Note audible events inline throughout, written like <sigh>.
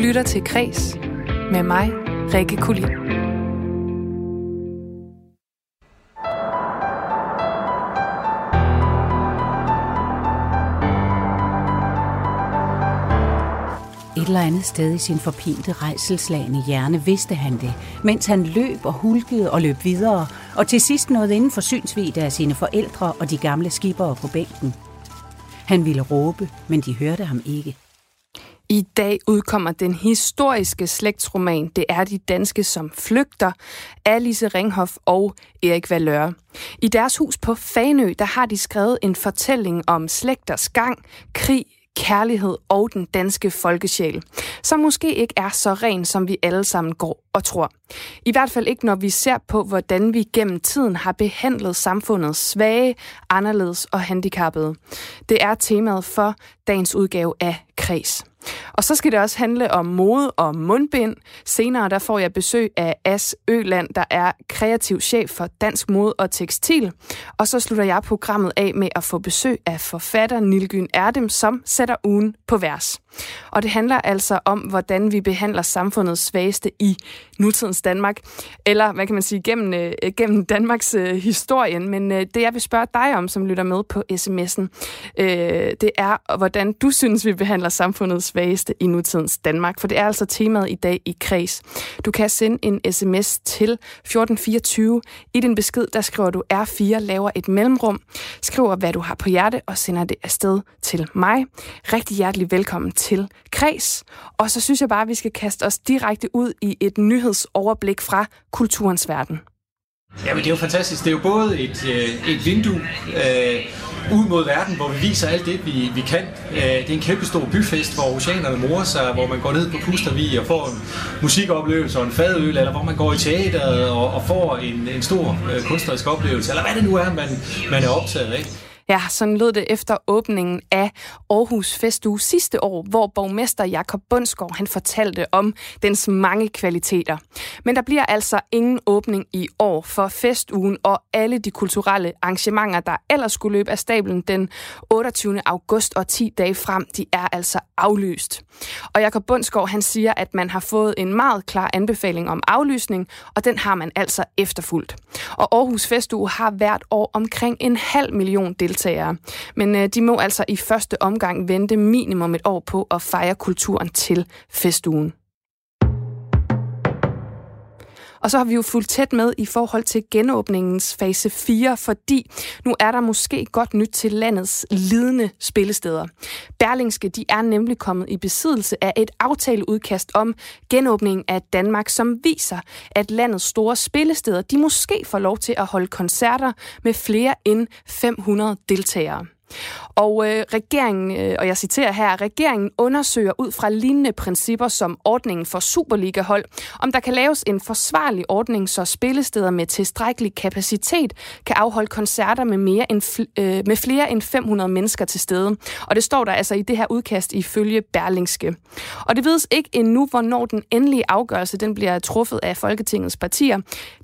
lytter til Kres med mig, Rikke Kulin. Et eller andet sted i sin forpinte rejselslagende hjerne vidste han det, mens han løb og hulkede og løb videre, og til sidst nåede inden for synsvidde af sine forældre og de gamle skibere på bænken. Han ville råbe, men de hørte ham ikke. I dag udkommer den historiske slægtsroman Det er de danske, som flygter, af Alice Ringhoff og Erik Valøre. I deres hus på Fanø, der har de skrevet en fortælling om slægters gang, krig, kærlighed og den danske folkesjæl, som måske ikke er så ren, som vi alle sammen går og tror. I hvert fald ikke, når vi ser på, hvordan vi gennem tiden har behandlet samfundet svage, anderledes og handicappede. Det er temaet for dagens udgave af Kres. Og så skal det også handle om mode og mundbind. Senere der får jeg besøg af As Øland, der er kreativ chef for Dansk Mode og Tekstil. Og så slutter jeg programmet af med at få besøg af forfatter Nilgyn Erdem, som sætter ugen på vers. Og det handler altså om, hvordan vi behandler samfundets svageste i nutidens Danmark. Eller, hvad kan man sige, gennem, øh, gennem Danmarks øh, historien. Men øh, det, jeg vil spørge dig om, som lytter med på sms'en, øh, det er, hvordan du synes, vi behandler samfundets svageste i nutidens Danmark. For det er altså temaet i dag i Kreds. Du kan sende en sms til 1424. I din besked, der skriver du R4, laver et mellemrum, skriver, hvad du har på hjerte, og sender det afsted til mig. Rigtig hjertelig velkommen til Kreds. Og så synes jeg bare, at vi skal kaste os direkte ud i et nyhedsoverblik fra kulturens verden. Jamen, det er jo fantastisk. Det er jo både et, øh, et vindue øh, ud mod verden, hvor vi viser alt det, vi, vi kan. Øh, det er en kæmpe stor byfest, hvor oceanerne morer sig, hvor man går ned på Pustervi og får en musikoplevelse og en fadøl, eller hvor man går i teateret og, og får en, en stor øh, kunstnerisk oplevelse, eller hvad det nu er, man, man er optaget af. Ja, sådan lød det efter åbningen af Aarhus Festuge sidste år, hvor borgmester Jakob Bundsgaard han fortalte om dens mange kvaliteter. Men der bliver altså ingen åbning i år for festugen og alle de kulturelle arrangementer, der ellers skulle løbe af stablen den 28. august og 10 dage frem, de er altså aflyst. Og Jakob Bundsgaard han siger, at man har fået en meget klar anbefaling om aflysning, og den har man altså efterfulgt. Og Aarhus Festuge har hvert år omkring en halv million deltagere deltagere. Men øh, de må altså i første omgang vente minimum et år på at fejre kulturen til festugen. Og så har vi jo fulgt tæt med i forhold til genåbningens fase 4, fordi nu er der måske godt nyt til landets lidende spillesteder. Berlingske de er nemlig kommet i besiddelse af et aftaleudkast om genåbning af Danmark, som viser, at landets store spillesteder de måske får lov til at holde koncerter med flere end 500 deltagere. Og øh, regeringen, øh, og jeg citerer her, regeringen undersøger ud fra lignende principper som ordningen for Superliga-hold, om der kan laves en forsvarlig ordning, så spillesteder med tilstrækkelig kapacitet kan afholde koncerter med, mere end, øh, med flere end 500 mennesker til stede. Og det står der altså i det her udkast ifølge Berlingske. Og det vides ikke endnu, hvornår den endelige afgørelse den bliver truffet af Folketingets partier.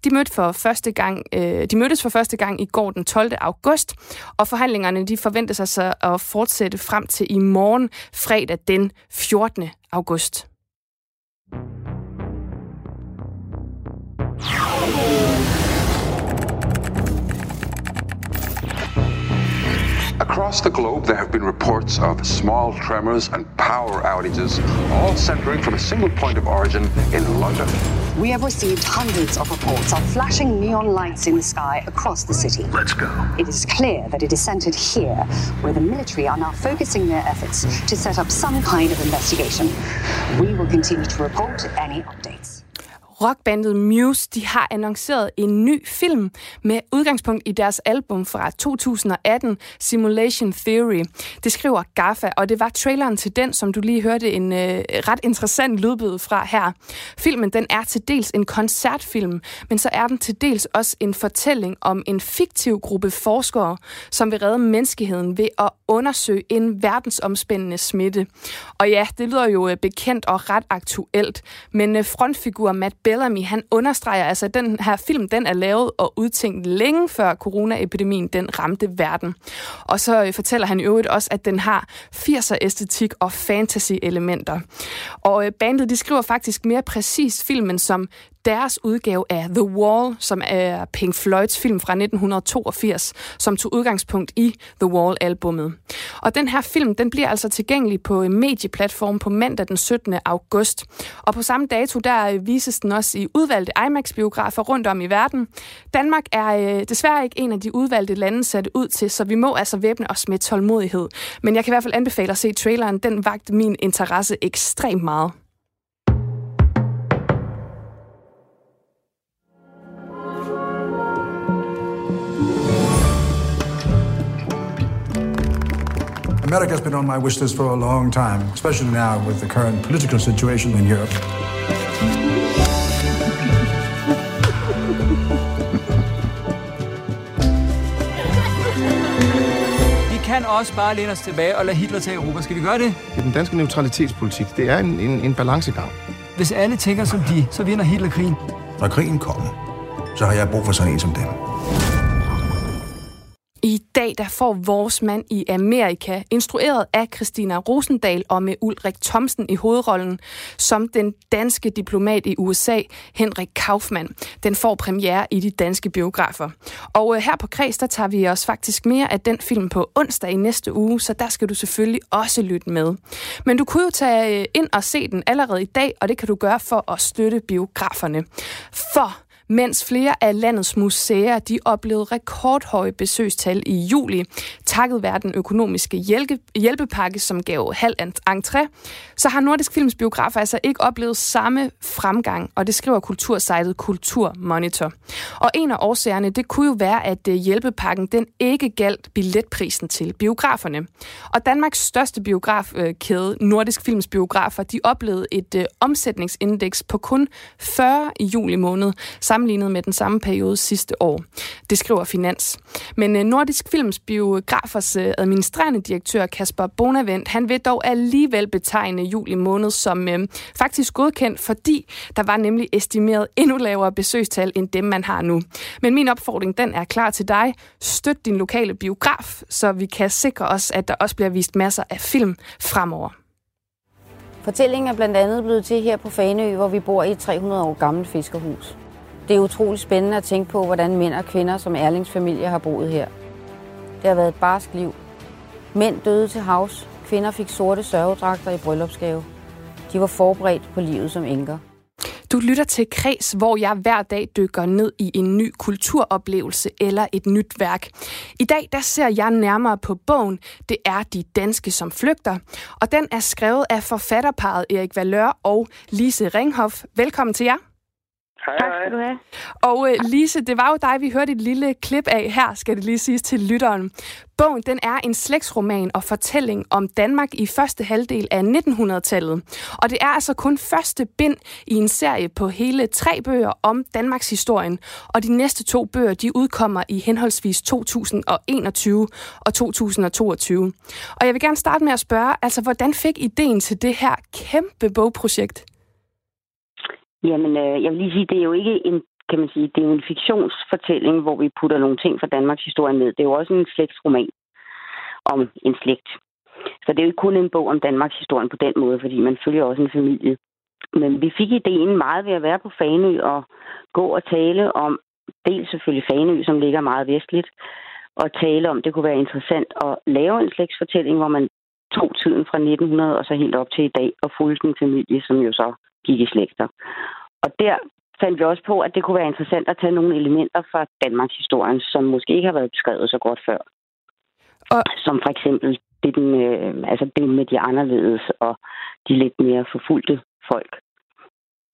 De, mødte for første gang, øh, de mødtes for første gang i går den 12. august, og forhandlingerne de forventes altså at fortsætte frem til i morgen, fredag den 14. august. Across the globe, there have been reports of small tremors and power outages, all centering from a single point of origin in London. We have received hundreds of reports of flashing neon lights in the sky across the city. Let's go. It is clear that it is centered here, where the military are now focusing their efforts to set up some kind of investigation. We will continue to report any updates. Rockbandet Muse de har annonceret en ny film med udgangspunkt i deres album fra 2018, Simulation Theory. Det skriver Gaffa, og det var traileren til den, som du lige hørte en øh, ret interessant lydbid fra her. Filmen den er til dels en koncertfilm, men så er den til dels også en fortælling om en fiktiv gruppe forskere, som vil redde menneskeheden ved at undersøge en verdensomspændende smitte. Og ja, det lyder jo øh, bekendt og ret aktuelt, men øh, frontfigur Matt Bellamy, han understreger altså, at den her film, den er lavet og udtænkt længe før coronaepidemien, den ramte verden. Og så øh, fortæller han i øvrigt også, at den har 80'er æstetik og fantasy-elementer. Og bandet, de skriver faktisk mere præcist filmen som deres udgave af The Wall, som er Pink Floyds film fra 1982, som tog udgangspunkt i The Wall-albummet. Og den her film, den bliver altså tilgængelig på en medieplatform på mandag den 17. august. Og på samme dato, der vises den også i udvalgte IMAX-biografer rundt om i verden. Danmark er øh, desværre ikke en af de udvalgte lande sat ud til, så vi må altså væbne os med tålmodighed. Men jeg kan i hvert fald anbefale at se traileren. Den vagt min interesse ekstremt meget. America's been on my wish list for a long time, especially now with the current political situation in Europe. Vi kan også bare læne os tilbage og lade Hitler tage Europa. Skal vi gøre det? Det er den danske neutralitetspolitik. Det er en, en, en balancegang. Hvis alle tænker som de, så vinder Hitler krigen. Når krigen kommer, så har jeg brug for sådan en som dem. I dag der får vores mand i Amerika, instrueret af Christina Rosendal og med Ulrik Thomsen i hovedrollen, som den danske diplomat i USA, Henrik Kaufmann. Den får premiere i de danske biografer. Og øh, her på Kreds, der tager vi os faktisk mere af den film på onsdag i næste uge, så der skal du selvfølgelig også lytte med. Men du kunne jo tage øh, ind og se den allerede i dag, og det kan du gøre for at støtte biograferne. For mens flere af landets museer de oplevede rekordhøje besøgstal i juli, takket være den økonomiske hjælpepakke, som gav halv entré, så har Nordisk Films biografer altså ikke oplevet samme fremgang, og det skriver kultursejtet Kulturmonitor. Og en af årsagerne, det kunne jo være, at øh, hjælpepakken den ikke galt billetprisen til biograferne. Og Danmarks største biografkæde, øh, Nordisk Films biografer, de oplevede et øh, omsætningsindeks på kun 40 i juli måned, sammenlignet med den samme periode sidste år. Det skriver Finans. Men øh, Nordisk Films biografers øh, administrerende direktør Kasper Bonavent, han vil dog alligevel betegne juli måned som øh, faktisk godkendt, fordi der var nemlig estimeret endnu lavere besøgstal end dem, man har nu. Men min opfordring, den er klar til dig. Støt din lokale biograf, så vi kan sikre os, at der også bliver vist masser af film fremover. Fortællingen er blandt andet blevet til her på Faneø, hvor vi bor i et 300 år gammelt fiskerhus. Det er utroligt spændende at tænke på, hvordan mænd og kvinder som Erlings familie har boet her. Det har været et barsk liv. Mænd døde til havs, kvinder fik sorte sørgedragter i bryllupsgave. De var forberedt på livet som enker. Du lytter til Kres, hvor jeg hver dag dykker ned i en ny kulturoplevelse eller et nyt værk. I dag der ser jeg nærmere på bogen Det er de danske som flygter, og den er skrevet af forfatterparet Erik Valør og Lise Ringhoff. Velkommen til jer. Hej, Tak skal du have. Og øh, Lise, det var jo dig, vi hørte et lille klip af her, skal det lige siges til lytteren. Bogen den er en slægtsroman og fortælling om Danmark i første halvdel af 1900-tallet. Og det er altså kun første bind i en serie på hele tre bøger om Danmarks historien. Og de næste to bøger, de udkommer i henholdsvis 2021 og 2022. Og jeg vil gerne starte med at spørge, altså hvordan fik ideen til det her kæmpe bogprojekt? Jamen, øh, jeg vil lige sige, det er jo ikke en, kan man sige, det er jo en fiktionsfortælling, hvor vi putter nogle ting fra Danmarks historie ned. Det er jo også en slægtsroman om en slægt. Så det er jo ikke kun en bog om Danmarks historie på den måde, fordi man følger også en familie. Men vi fik ideen meget ved at være på Fanø og gå og tale om, dels selvfølgelig Fanø, som ligger meget vestligt, og tale om, det kunne være interessant at lave en slægtsfortælling, hvor man tog tiden fra 1900 og så helt op til i dag og fulgte en familie, som jo så gik i slægter. Og der fandt vi også på, at det kunne være interessant at tage nogle elementer fra Danmarks historien, som måske ikke har været beskrevet så godt før. Og... Som for eksempel det, den, øh, altså det med de anderledes og de lidt mere forfulgte folk.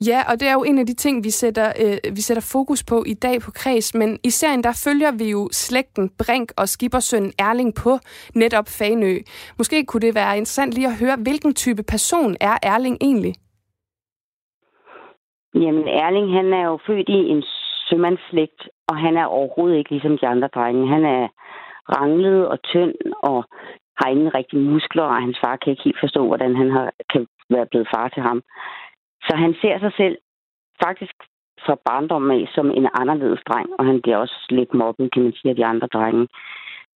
Ja, og det er jo en af de ting, vi sætter, øh, vi sætter fokus på i dag på Kreds, men i serien der følger vi jo slægten Brink og skibbersønnen Erling på netop Fanø. Måske kunne det være interessant lige at høre, hvilken type person er Erling egentlig? Jamen, Erling, han er jo født i en sømandslægt, og han er overhovedet ikke ligesom de andre drenge. Han er ranglet og tynd og har ingen rigtige muskler, og hans far kan ikke helt forstå, hvordan han har, kan være blevet far til ham. Så han ser sig selv faktisk fra barndommen af som en anderledes dreng, og han bliver også lidt mobbet, kan man sige, af de andre drenge.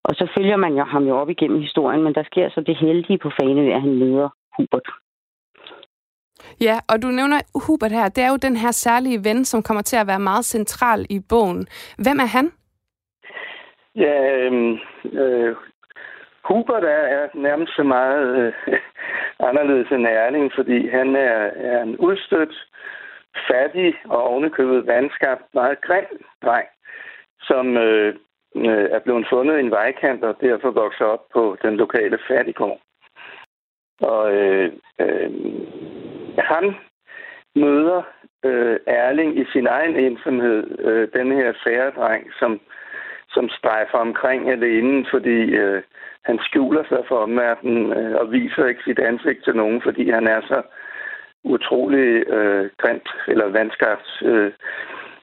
Og så følger man jo ham jo op igennem historien, men der sker så det heldige på Faneø, at han møder Hubert. Ja, og du nævner Hubert her. Det er jo den her særlige ven, som kommer til at være meget central i bogen. Hvem er han? Ja, øh, øh, Hubert er, er nærmest så meget øh, <laughs> anderledes end Erling, fordi han er, er en udstødt, fattig og ovenikøbet vandskabt, meget grim dreng, som øh, øh, er blevet fundet i en vejkant og derfor vokser op på den lokale fattigård. Og øh, øh, han møder øh, Erling i sin egen ensomhed, øh, den her færedreng, som, som strejfer omkring alene, fordi øh, han skjuler sig for omverdenen øh, og viser ikke sit ansigt til nogen, fordi han er så utrolig øh, grimt eller vandskabt øh,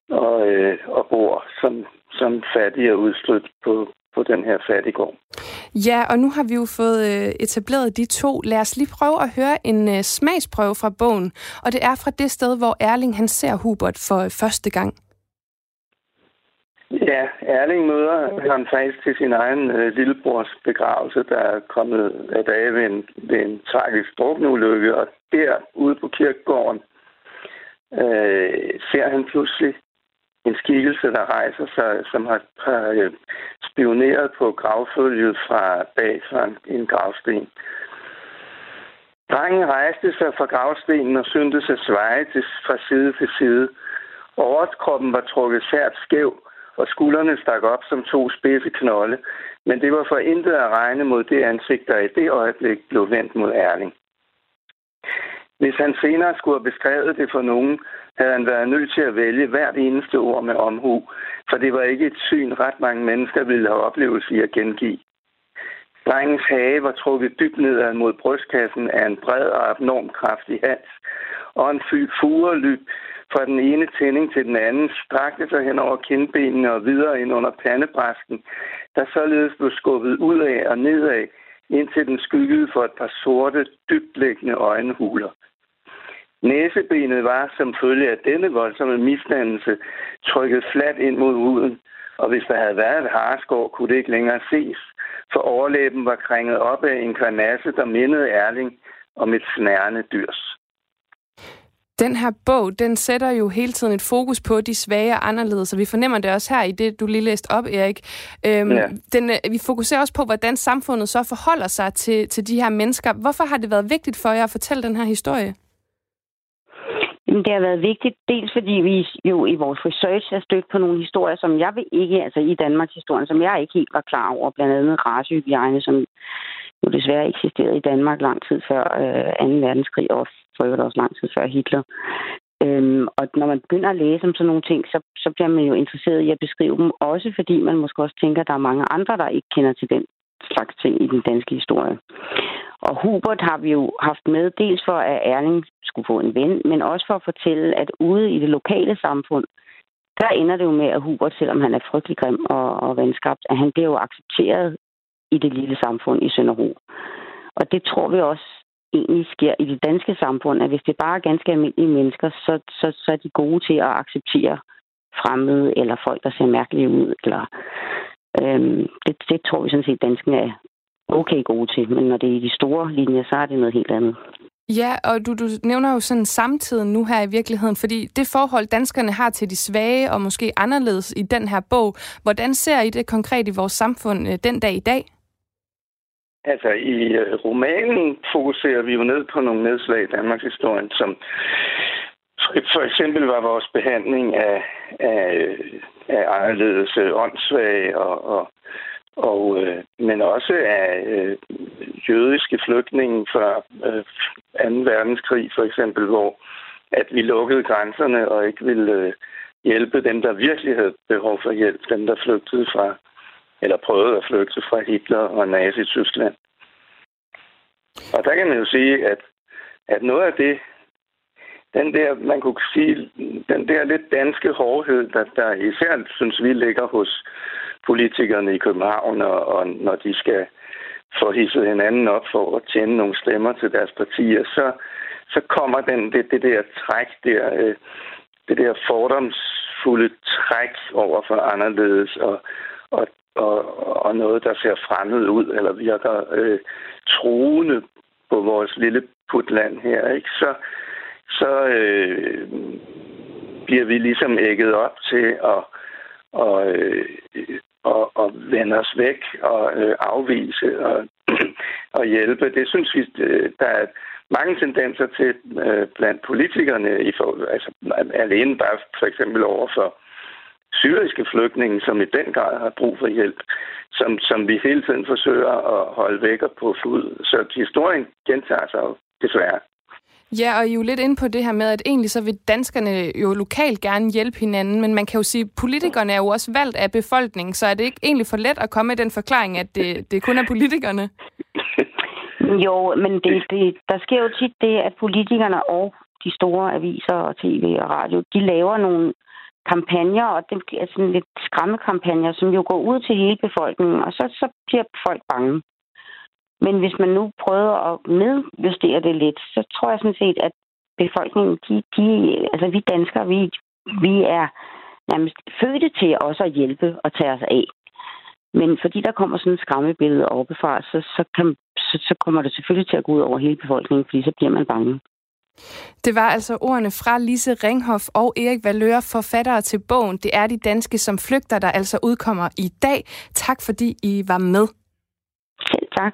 og, øh, og bor som, som fattig og udstødt på, på den her fattiggård. Ja, og nu har vi jo fået øh, etableret de to. Lad os lige prøve at høre en øh, smagsprøve fra bogen. Og det er fra det sted, hvor Erling han ser Hubert for øh, første gang. Ja, Erling møder ham faktisk til sin egen øh, lillebrors begravelse, der er kommet af dage ved en, ved en tragisk drukneulykke. Og der ude på kirkegården øh, ser han pludselig en skikkelse, der rejser sig, som har, har øh, spioneret på gravfølget fra bag fra en, en gravsten. Drengen rejste sig fra gravstenen og syntes at sveje til, fra side til side. Overkroppen var trukket sært skæv, og skuldrene stak op som to spidse knolde, men det var for intet at regne mod det ansigt, der i det øjeblik blev vendt mod Erling. Hvis han senere skulle have beskrevet det for nogen, havde han været nødt til at vælge hvert eneste ord med omhu, for det var ikke et syn, ret mange mennesker ville have oplevelse i at gengive. Drengens hage var trukket dybt nedad mod brystkassen af en bred og abnorm kraftig hals, og en furelyb fra den ene tænding til den anden strakte sig hen over kindbenene og videre ind under pandebræsken, der således blev skubbet ud af og nedad, indtil den skyggede for et par sorte, dybtlæggende øjenhuler. Næsebenet var som følge af denne voldsomme misdannelse trykket fladt ind mod huden, og hvis der havde været et harskår, kunne det ikke længere ses, for overlæben var krænget op af en karnasse, der mindede Erling om et snærende dyrs. Den her bog, den sætter jo hele tiden et fokus på de svage og anderledes, og vi fornemmer det også her i det, du lige læste op, Erik. Øhm, ja. den, øh, vi fokuserer også på, hvordan samfundet så forholder sig til, til de her mennesker. Hvorfor har det været vigtigt for jer at fortælle den her historie? Det har været vigtigt, dels fordi vi jo i vores research er stødt på nogle historier, som jeg vil ikke, altså i Danmarks historie, som jeg ikke helt var klar over, blandt andet racehygiejne, som jo desværre eksisterede i Danmark lang tid før øh, 2. verdenskrig, og for øvrigt også lang tid før Hitler. Øhm, og når man begynder at læse om sådan nogle ting, så, så bliver man jo interesseret i at beskrive dem, også fordi man måske også tænker, at der er mange andre, der ikke kender til den slags ting i den danske historie. Og Hubert har vi jo haft med, dels for at Erling skulle få en ven, men også for at fortælle, at ude i det lokale samfund, der ender det jo med, at Hubert, selvom han er frygtelig grim og, og venskabt, at han bliver jo accepteret i det lille samfund i Sønderho. Og det tror vi også egentlig sker i det danske samfund, at hvis det bare er ganske almindelige mennesker, så, så, så er de gode til at acceptere fremmede eller folk, der ser mærkelige ud. Eller, øhm, det, det tror vi sådan set, danskerne er okay gode til. Men når det er i de store linjer, så er det noget helt andet. Ja, og du, du nævner jo sådan samtiden nu her i virkeligheden, fordi det forhold, danskerne har til de svage og måske anderledes i den her bog, hvordan ser I det konkret i vores samfund øh, den dag i dag? Altså, i øh, romanen fokuserer vi jo ned på nogle nedslag i Danmarks historie, som for eksempel var vores behandling af, af, af anderledes øh, åndssvage og, og, og øh, men også af øh, jødiske flygtninge fra øh, 2. verdenskrig for eksempel, hvor at vi lukkede grænserne og ikke ville øh, hjælpe dem, der virkelig havde behov for hjælp, dem der flygtede fra eller prøvede at flygte fra Hitler og Nazi-Tyskland. Og der kan man jo sige, at, at noget af det, den der, man kunne sige, den der lidt danske hårdhed, der, der især, synes vi, ligger hos politikerne i København, og, og når de skal få hisset hinanden op for at tjene nogle stemmer til deres partier, så, så kommer den, det, det der træk der, øh, det der fordomsfulde træk over for anderledes og, og, og, og noget, der ser fremmed ud eller virker øh, truende på vores lille putland her, ikke? så, så øh, bliver vi ligesom ægget op til at og, øh, og, og vende os væk og øh, afvise og, <clears throat> og hjælpe. Det synes vi, øh, der er mange tendenser til øh, blandt politikerne, i for, altså alene bare for eksempel over for syriske flygtninge, som i den grad har brug for hjælp, som, som vi hele tiden forsøger at holde væk og på fod. Så historien gentager sig jo desværre. Ja, og I er jo lidt inde på det her med, at egentlig så vil danskerne jo lokalt gerne hjælpe hinanden, men man kan jo sige, at politikerne er jo også valgt af befolkningen, så er det ikke egentlig for let at komme med den forklaring, at det, det kun er politikerne? <laughs> Jo, men det, det, der sker jo tit det, at politikerne og de store aviser og tv og radio, de laver nogle kampagner, og det er sådan lidt skræmmekampagner, som jo går ud til hele befolkningen, og så, så bliver folk bange. Men hvis man nu prøver at nedjustere det lidt, så tror jeg sådan set, at befolkningen, de, de, altså vi danskere, vi, vi er nærmest fødte til også at hjælpe og tage os af. Men fordi der kommer sådan et skræmmebillede oppefra, så, så, kan, så, så kommer det selvfølgelig til at gå ud over hele befolkningen, fordi så bliver man bange. Det var altså ordene fra Lise Ringhoff og Erik Valøre, forfattere til bogen Det er de danske som flygter, der altså udkommer i dag. Tak fordi I var med. Selv tak.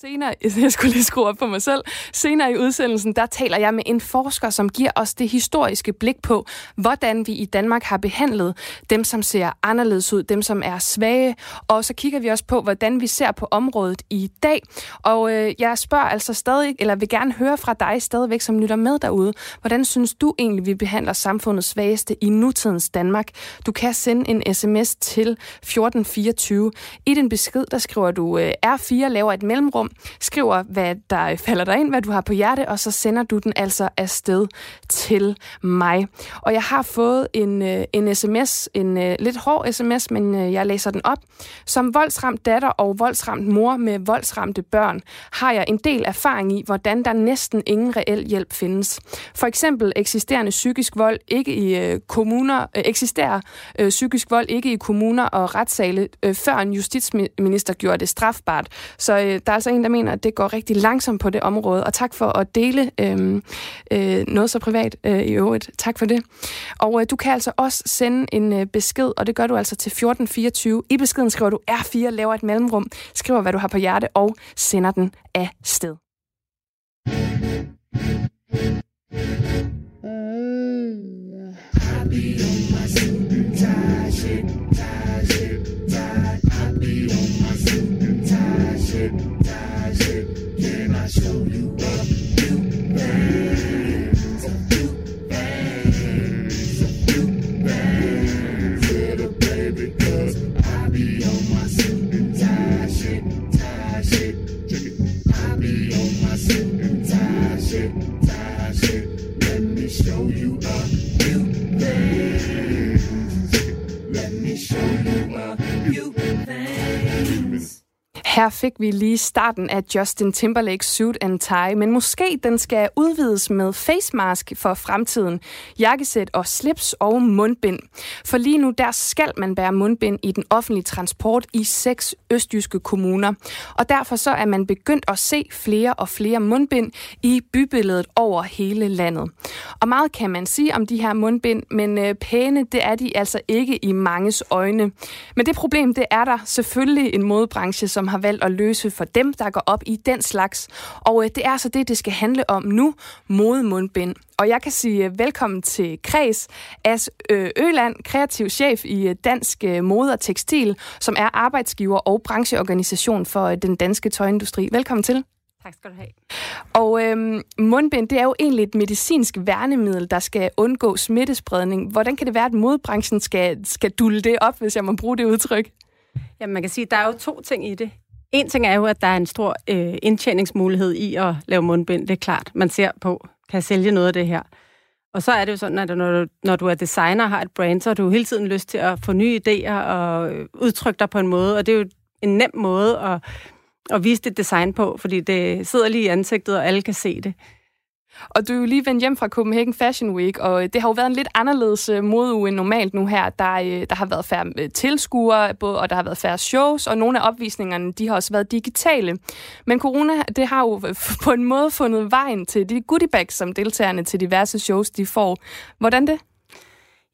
Senere, <laughs> jeg skulle lige skrue op på mig selv. Senere i udsendelsen, der taler jeg med en forsker, som giver os det historiske blik på, hvordan vi i Danmark har behandlet dem, som ser anderledes ud, dem, som er svage. Og så kigger vi også på, hvordan vi ser på området i dag. Og øh, jeg spørger altså stadig, eller vil gerne høre fra dig stadigvæk, som lytter med derude. Hvordan synes du egentlig, vi behandler samfundets svageste i nutidens Danmark? Du kan sende en sms til 1424. I din besked, der skriver du øh, R4, laver et mellemrum, skriver, hvad der falder dig ind, hvad du har på hjerte, og så sender du den altså afsted til mig. Og jeg har fået en, øh, en sms, en øh, lidt hård sms, men øh, jeg læser den op. Som voldsramt datter og voldsramt mor med voldsramte børn, har jeg en del erfaring i, hvordan der næsten ingen reel hjælp findes. For eksempel eksisterende psykisk vold ikke i kommuner, eksisterer psykisk vold ikke i kommuner og retssale, før en justitsminister gjorde det strafbart. Så der er altså en, der mener, at det går rigtig langsomt på det område. Og tak for at dele øh, øh, noget så privat øh, i øvrigt. Tak for det. Og øh, du kan altså også sende en øh, besked, og det gør du altså til 1424. I beskeden skriver du R4, laver et mellemrum, skriver, hvad du har på hjerte, og sender den af sted. I show you Her fik vi lige starten af Justin Timberlakes Suit and Tie, men måske den skal udvides med face mask for fremtiden, jakkesæt og slips og mundbind. For lige nu der skal man bære mundbind i den offentlige transport i seks østjyske kommuner. Og derfor så er man begyndt at se flere og flere mundbind i bybilledet over hele landet. Og meget kan man sige om de her mundbind, men øh, pæne det er de altså ikke i manges øjne. Men det problem det er der selvfølgelig en modebranche, som har valgt at løse for dem, der går op i den slags. Og øh, det er så det, det skal handle om nu, modemundbind. Og jeg kan sige øh, velkommen til Kreds As øh, Øland, kreativ chef i Dansk Mode og Tekstil, som er arbejdsgiver og brancheorganisation for den danske tøjindustri. Velkommen til. Tak skal du have. Og øhm, mundbind, det er jo egentlig et medicinsk værnemiddel, der skal undgå smittespredning. Hvordan kan det være, at modbranchen skal, skal dulle det op, hvis jeg må bruge det udtryk? Jamen, man kan sige, at der er jo to ting i det. En ting er jo, at der er en stor øh, indtjeningsmulighed i at lave mundbind. Det er klart, man ser på, kan sælge noget af det her. Og så er det jo sådan, at når du, når du er designer og har et brand, så har du hele tiden lyst til at få nye idéer og øh, udtrykke dig på en måde. Og det er jo en nem måde at, at vise dit design på, fordi det sidder lige i ansigtet, og alle kan se det. Og du er jo lige vendt hjem fra Copenhagen Fashion Week, og øh, det har jo været en lidt anderledes øh, modeuge end normalt nu her. Der, øh, der har været færre øh, tilskuere, og der har været færre shows, og nogle af opvisningerne de har også været digitale. Men corona det har jo <laughs> på en måde fundet vejen til de goodiebags, som deltagerne til diverse shows de får. Hvordan det?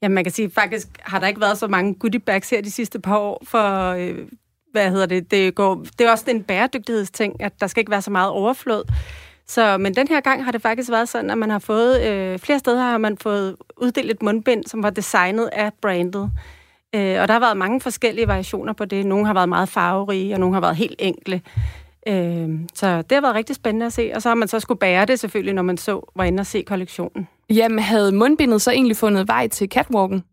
Ja, man kan sige, faktisk har der ikke været så mange goodiebags her de sidste par år, for øh, hvad hedder det, det, går, det er også en bæredygtighedsting, at der skal ikke være så meget overflod. Så, men den her gang har det faktisk været sådan, at man har fået, øh, flere steder har man fået uddelt et mundbind, som var designet af brandet. Øh, og der har været mange forskellige variationer på det. Nogle har været meget farverige, og nogle har været helt enkle. Øh, så det har været rigtig spændende at se. Og så har man så skulle bære det selvfølgelig, når man så var inde og se kollektionen. Jamen, havde mundbindet så egentlig fundet vej til catwalken?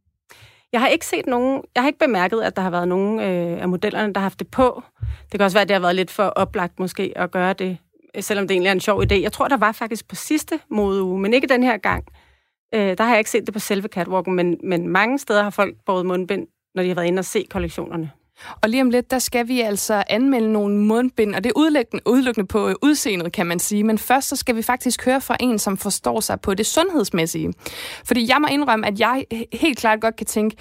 Jeg har ikke set nogen, jeg har ikke bemærket, at der har været nogen øh, af modellerne, der har haft det på. Det kan også være, at det har været lidt for oplagt måske at gøre det selvom det egentlig er en sjov idé. Jeg tror, der var faktisk på sidste modeuge, men ikke den her gang. Øh, der har jeg ikke set det på selve catwalken, men, men mange steder har folk båret mundbind, når de har været inde og se kollektionerne. Og lige om lidt, der skal vi altså anmelde nogle mundbind, og det er udelukkende, udelukkende på udseendet, kan man sige. Men først så skal vi faktisk høre fra en, som forstår sig på det sundhedsmæssige. Fordi jeg må indrømme, at jeg helt klart godt kan tænke,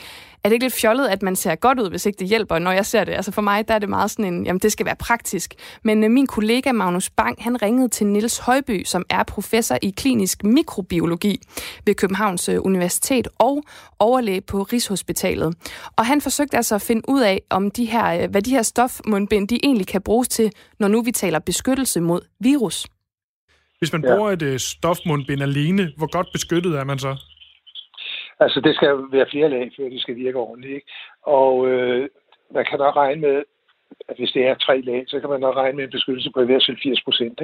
er det ikke lidt fjollet, at man ser godt ud, hvis ikke det hjælper, når jeg ser det? Altså for mig, der er det meget sådan en, jamen det skal være praktisk. Men øh, min kollega Magnus Bang, han ringede til Nils Højby, som er professor i klinisk mikrobiologi ved Københavns øh, Universitet og overlæge på Rigshospitalet. Og han forsøgte altså at finde ud af, om de her, øh, hvad de her stofmundbind, de egentlig kan bruges til, når nu vi taler beskyttelse mod virus. Hvis man ja. bruger et stofmundbind alene, hvor godt beskyttet er man så? Altså, det skal være flere lag, før det skal virke ordentligt. Ikke? Og øh, man kan nok regne med, at hvis det er tre lag, så kan man nok regne med en beskyttelse på i hvert fald 80 procent.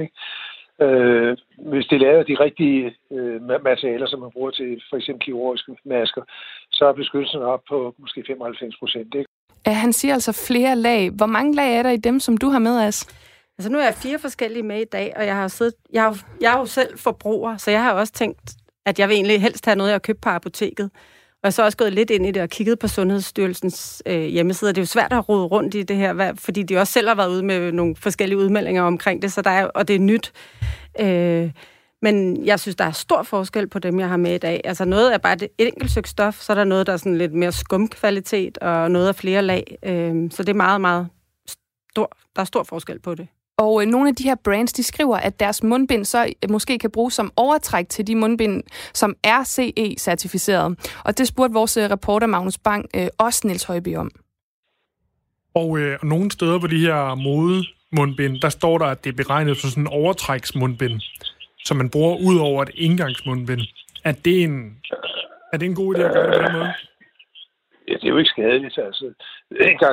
Øh, hvis det laver de rigtige øh, materialer, som man bruger til for eksempel kirurgiske masker, så er beskyttelsen op på måske 95 procent. Ja, han siger altså flere lag. Hvor mange lag er der i dem, som du har med, As? Altså nu er jeg fire forskellige med i dag, og jeg har siddet, jeg, har, jeg er jo selv forbruger, så jeg har også tænkt, at jeg vil egentlig helst have noget, jeg har købt på apoteket. Og jeg er så også gået lidt ind i det og kigget på Sundhedsstyrelsens øh, hjemmeside. Det er jo svært at rode rundt i det her, fordi de også selv har været ude med nogle forskellige udmeldinger omkring det, så der er, og det er nyt. Øh, men jeg synes, der er stor forskel på dem, jeg har med i dag. Altså noget er bare det enkelt stykke stof, så er der noget, der er sådan lidt mere skumkvalitet, og noget af flere lag. Øh, så det er meget, meget stor, der er stor forskel på det. Og øh, nogle af de her brands, de skriver, at deres mundbind så øh, måske kan bruges som overtræk til de mundbind, som er CE-certificeret. Og det spurgte vores øh, reporter Magnus Bang øh, også Niels Højby om. Og øh, nogle steder på de her mode mundbind, der står der, at det er beregnet som sådan en overtræksmundbind, som man bruger ud over et indgangsmundbind. Er det en, er det en god idé at gøre det på den måde? Ja, det er jo ikke skadeligt. Altså,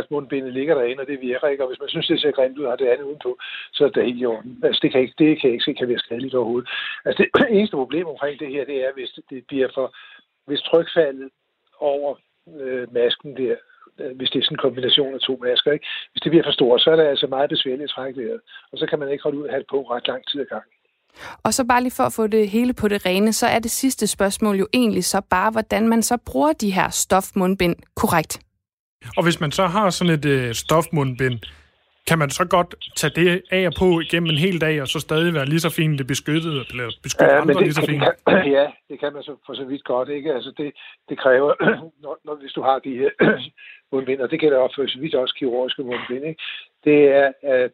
mundbindet ligger derinde, og det virker ikke. Og hvis man synes, det ser grimt ud og har det andet udenpå, så er det helt i orden. Altså, det kan ikke, det kan jeg ikke se kan være skadeligt overhovedet. Altså, det <clears throat> eneste problem omkring det her, det er, hvis det bliver for, hvis trykfaldet over øh, masken der, øh, hvis det er sådan en kombination af to masker, ikke? hvis det bliver for stort, så er det altså meget besværligt at trække vejret. Og så kan man ikke holde ud at have det på ret lang tid ad gangen. Og så bare lige for at få det hele på det rene, så er det sidste spørgsmål jo egentlig så bare, hvordan man så bruger de her stofmundbind korrekt. Og hvis man så har sådan et øh, stofmundbind, kan man så godt tage det af og på igennem en hel dag, og så stadig være lige så fint det beskyttet, eller beskytte ja, andre det, lige så fint? Det kan, <clears throat> ja, det kan man så for så vidt godt, ikke? Altså det, det kræver, <clears throat> når, når, hvis du har de her <clears throat> mundbind, og det gælder også for så vidt også kirurgiske mundbind, ikke? det er, at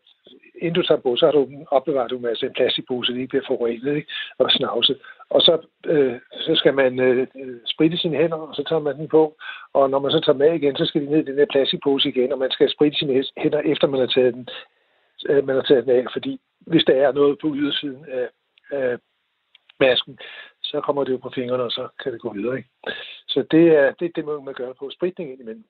inden du tager på, så har du opbevaret du med altså en plastikpose, ikke bliver forurenet ikke? og snavset. Og så, øh, så skal man øh, spritte sine hænder, og så tager man den på. Og når man så tager med igen, så skal de ned i den der plastikpose igen, og man skal spritte sine hænder, efter man har taget den, øh, man har taget den af. Fordi hvis der er noget på ydersiden af, af masken, så kommer det jo på fingrene, og så kan det gå videre. Ikke? Så det er det, det må man gøre på spritning indimellem.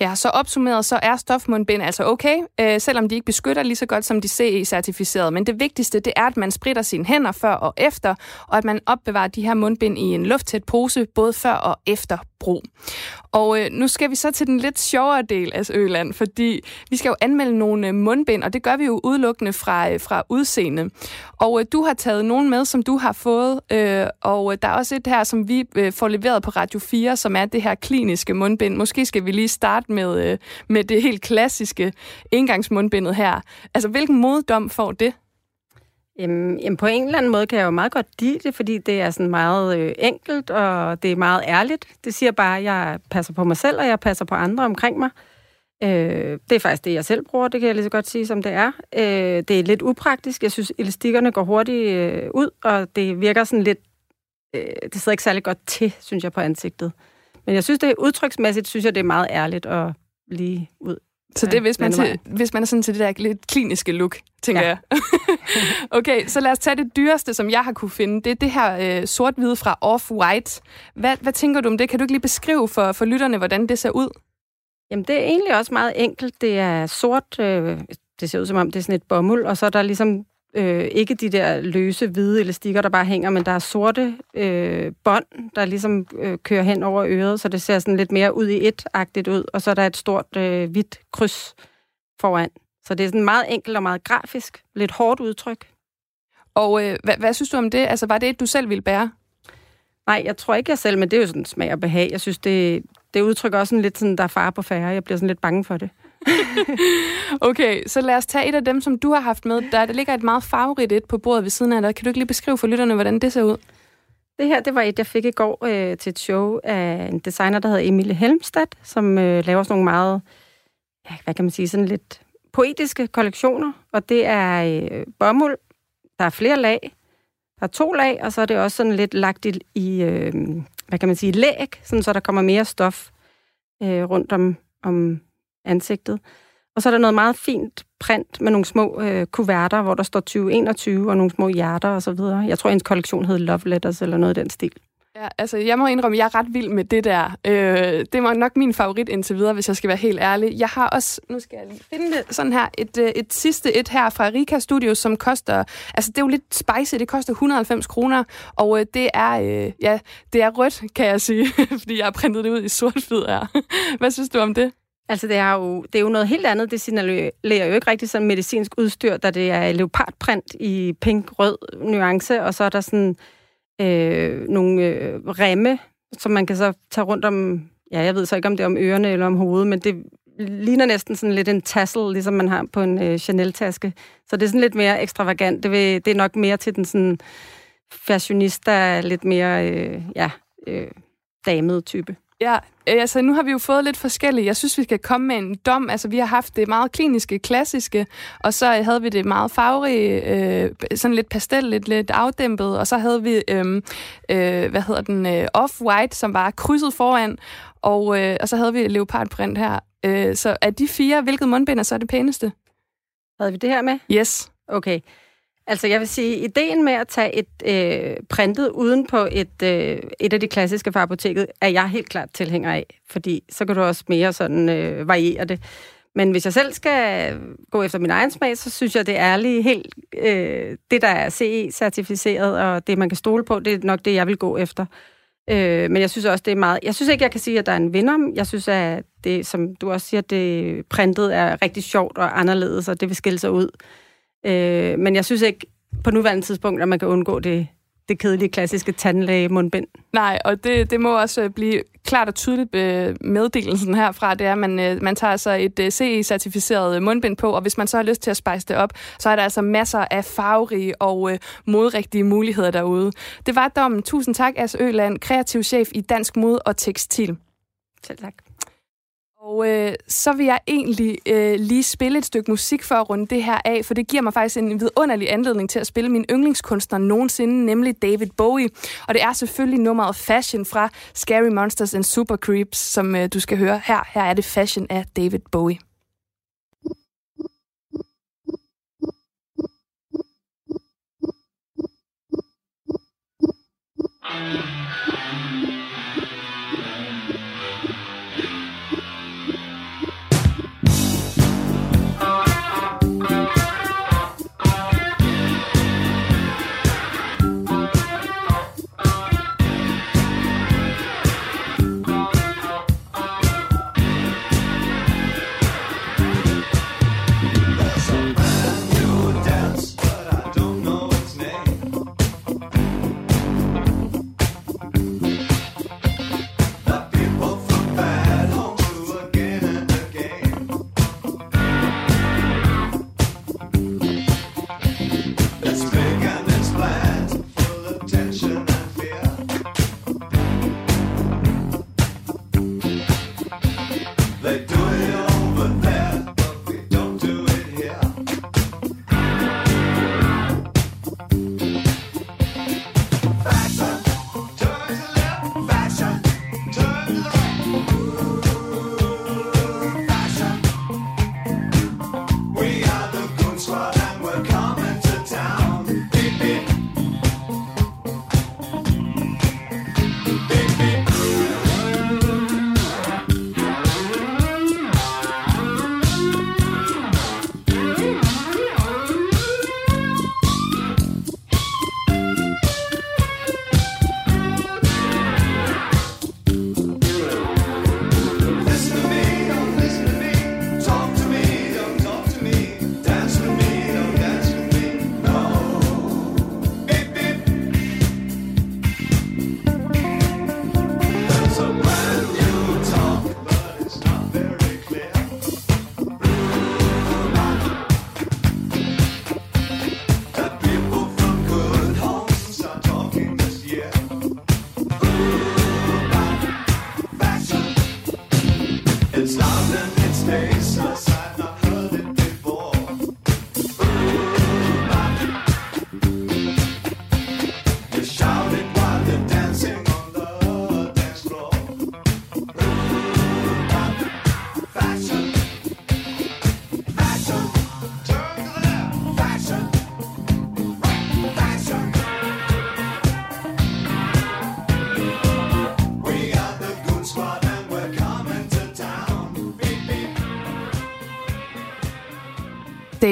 Ja, så opsummeret, så er stofmundbind altså okay, øh, selvom de ikke beskytter lige så godt som de CE-certificerede. Men det vigtigste, det er, at man spritter sine hænder før og efter, og at man opbevarer de her mundbind i en lufttæt pose, både før og efter brug. Og øh, nu skal vi så til den lidt sjovere del af Øland, fordi vi skal jo anmelde nogle øh, mundbind, og det gør vi jo udelukkende fra, øh, fra udseende. Og øh, du har taget nogen med, som du har fået, øh, og øh, der er også et her, som vi øh, får leveret på Radio 4, som er det her kliniske mundbind. Måske skal vi lige starte med, øh, med det helt klassiske indgangsmundbindet her. Altså, hvilken moddom får det? Jamen, jamen, på en eller anden måde kan jeg jo meget godt lide det, fordi det er sådan meget øh, enkelt, og det er meget ærligt. Det siger bare, at jeg passer på mig selv, og jeg passer på andre omkring mig. Øh, det er faktisk det, jeg selv bruger, det kan jeg lige så godt sige, som det er. Øh, det er lidt upraktisk. Jeg synes, elastikkerne går hurtigt øh, ud, og det virker sådan lidt... Øh, det sidder ikke særlig godt til, synes jeg, på ansigtet. Men jeg synes, det er udtryksmæssigt, synes jeg, det er meget ærligt og lige ud så det er, hvis man, til, hvis man er sådan til det der lidt kliniske look, tænker ja. jeg. <laughs> okay, så lad os tage det dyreste, som jeg har kunne finde. Det er det her øh, sort-hvide fra Off-White. Hvad, hvad tænker du om det? Kan du ikke lige beskrive for, for lytterne, hvordan det ser ud? Jamen, det er egentlig også meget enkelt. Det er sort, øh, det ser ud som om, det er sådan et bomuld, og så er der ligesom øh, ikke de der løse, hvide elastikker, der bare hænger, men der er sorte øh, bånd, der ligesom øh, kører hen over øret, så det ser sådan lidt mere ud i et-agtigt ud, og så er der et stort øh, hvidt kryds foran. Så det er sådan meget enkelt og meget grafisk. Lidt hårdt udtryk. Og øh, hvad, hvad synes du om det? Altså, var det et, du selv ville bære? Nej, jeg tror ikke jeg selv, men det er jo sådan smag og behag. Jeg synes, det, det udtrykker også sådan lidt sådan, der er far på færre. Jeg bliver sådan lidt bange for det. <laughs> okay, så lad os tage et af dem, som du har haft med. Der, der ligger et meget farverigt et på bordet ved siden af dig. Kan du ikke lige beskrive for lytterne, hvordan det ser ud? Det her, det var et, jeg fik i går øh, til et show af en designer, der hedder Emilie Helmstad, som øh, laver sådan nogle meget, ja, hvad kan man sige, sådan lidt poetiske kollektioner. Og det er øh, bomuld, der er flere lag, der er to lag, og så er det også sådan lidt lagt i, i øh, hvad kan man sige, læg, sådan så der kommer mere stof øh, rundt om, om ansigtet. Og så er der noget meget fint print med nogle små øh, kuverter, hvor der står 2021 og nogle små hjerter og så videre. Jeg tror, ens kollektion hedder Love Letters eller noget i den stil. Ja, altså jeg må indrømme, at jeg er ret vild med det der. Øh, det var nok min favorit indtil videre, hvis jeg skal være helt ærlig. Jeg har også, nu skal jeg lige finde det, sådan her, et, øh, et sidste et her fra Rika Studios, som koster, altså det er jo lidt spicy, det koster 190 kroner, og øh, det er, øh, ja, det er rødt, kan jeg sige, <laughs> fordi jeg har printet det ud i sort-hvid her. Hvad synes du om det? Altså, det er, jo, det er jo noget helt andet. Det signalerer jo ikke rigtig sådan medicinsk udstyr, da det er leopardprint i pink-rød nuance, og så er der sådan øh, nogle øh, remme, som man kan så tage rundt om, ja, jeg ved så ikke, om det er om ørerne eller om hovedet, men det ligner næsten sådan lidt en tassel, ligesom man har på en øh, Chanel-taske. Så det er sådan lidt mere ekstravagant. Det, vil, det er nok mere til den sådan fashionista, lidt mere, øh, ja, øh, damede type. Ja, øh, altså nu har vi jo fået lidt forskellige. Jeg synes, vi skal komme med en dom. Altså vi har haft det meget kliniske, klassiske, og så havde vi det meget farverige, øh, sådan lidt pastel, lidt, lidt afdæmpet, og så havde vi, øh, øh, hvad hedder den, øh, off-white, som var krydset foran, og, øh, og så havde vi leopardprint her. Øh, så af de fire, hvilket mundbind er så det pæneste? Havde vi det her med? Yes. Okay. Altså jeg vil sige, ideen med at tage et øh, printet uden på et, øh, et af de klassiske fra apoteket, er jeg helt klart tilhænger af, fordi så kan du også mere sådan øh, variere det. Men hvis jeg selv skal gå efter min egen smag, så synes jeg, det er lige helt... Øh, det, der er CE-certificeret, og det, man kan stole på, det er nok det, jeg vil gå efter. Øh, men jeg synes også, det er meget... Jeg synes ikke, jeg kan sige, at der er en vinder. Jeg synes, at det, som du også siger, det printet er rigtig sjovt og anderledes, og det vil skille sig ud. Øh, men jeg synes ikke på nuværende tidspunkt, at man kan undgå det, det kedelige, klassiske tandlæge-mundbind. Nej, og det, det må også blive klart og tydeligt øh, meddelelsen herfra, det er, at man, øh, man tager altså et øh, CE-certificeret mundbind på, og hvis man så har lyst til at spejse det op, så er der altså masser af farverige og modrigtige muligheder derude. Det var dommen. Tusind tak, As Øland, kreativ chef i Dansk Mod og Tekstil. Selv tak. Og øh, så vil jeg egentlig øh, lige spille et stykke musik for at runde det her af, for det giver mig faktisk en vidunderlig anledning til at spille min yndlingskunstner nogensinde, nemlig David Bowie. Og det er selvfølgelig nummeret Fashion fra Scary Monsters and Super Creeps, som øh, du skal høre her. Her er det Fashion af David Bowie.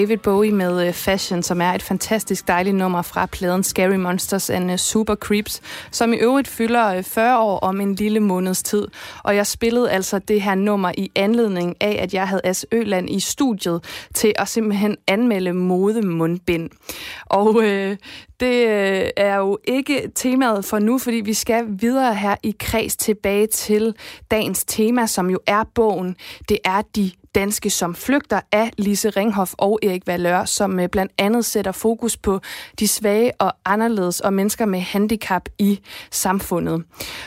David Bowie med øh, Fashion, som er et fantastisk dejligt nummer fra pladen Scary Monsters and øh, Super Creeps, som i øvrigt fylder øh, 40 år om en lille måneds tid. Og jeg spillede altså det her nummer i anledning af, at jeg havde As Øland i studiet til at simpelthen anmelde modemundbind. Og øh, det er jo ikke temaet for nu, fordi vi skal videre her i kreds tilbage til dagens tema, som jo er bogen. Det er de danske som flygter af Lise Ringhoff og Erik Valør, som øh, blandt andet sætter fokus på de svage og anderledes og mennesker med handicap i samfundet.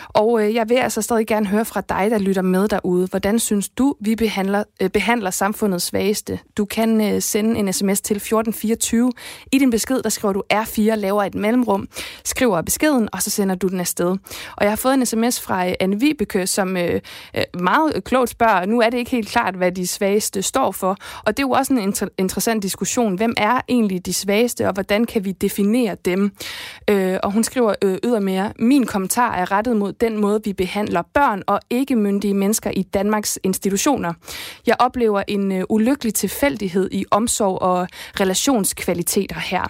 Og øh, jeg vil altså stadig gerne høre fra dig, der lytter med derude. Hvordan synes du, vi behandler, øh, behandler samfundets svageste? Du kan sende en sms til 1424. I din besked, der skriver du R4, laver et mellemrum, skriver beskeden, og så sender du den afsted. Og jeg har fået en sms fra Anne Vibeke, som meget klogt spørger, nu er det ikke helt klart, hvad de svageste står for. Og det er jo også en inter- interessant diskussion. Hvem er egentlig de svageste, og hvordan kan vi definere dem? Øh, og hun skriver øh, ydermere, min kommentar er rettet mod den måde, vi behandler børn og ikke myndige mennesker i Danmarks institutioner. Jeg oplever en øh, ulykkelig tilfældighed i omsorg og relationskvaliteter her.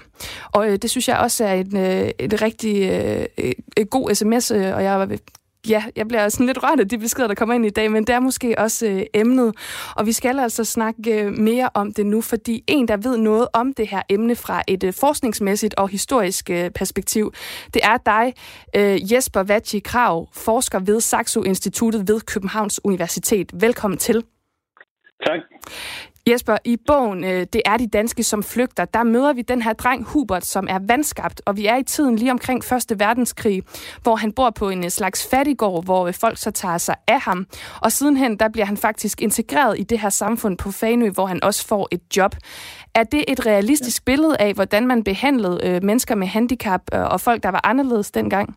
Og øh, det synes jeg også er en, øh, et rigtig øh, øh, god sms, øh, og jeg ja, jeg bliver sådan lidt rørt af de beskeder, der kommer ind i dag, men det er måske også øh, emnet. Og vi skal altså snakke øh, mere om det nu, fordi en, der ved noget om det her emne fra et øh, forskningsmæssigt og historisk øh, perspektiv, det er dig, øh, Jesper Vatji Krav, forsker ved Saxo Instituttet ved Københavns Universitet. Velkommen til. Tak. Jesper, i bogen øh, Det er de danske som flygter, der møder vi den her dreng Hubert, som er vandskabt, og vi er i tiden lige omkring Første Verdenskrig, hvor han bor på en øh, slags fattigård, hvor øh, folk så tager sig af ham. Og sidenhen, der bliver han faktisk integreret i det her samfund på Fanø, hvor han også får et job. Er det et realistisk ja. billede af, hvordan man behandlede mennesker med handicap og folk, der var anderledes dengang?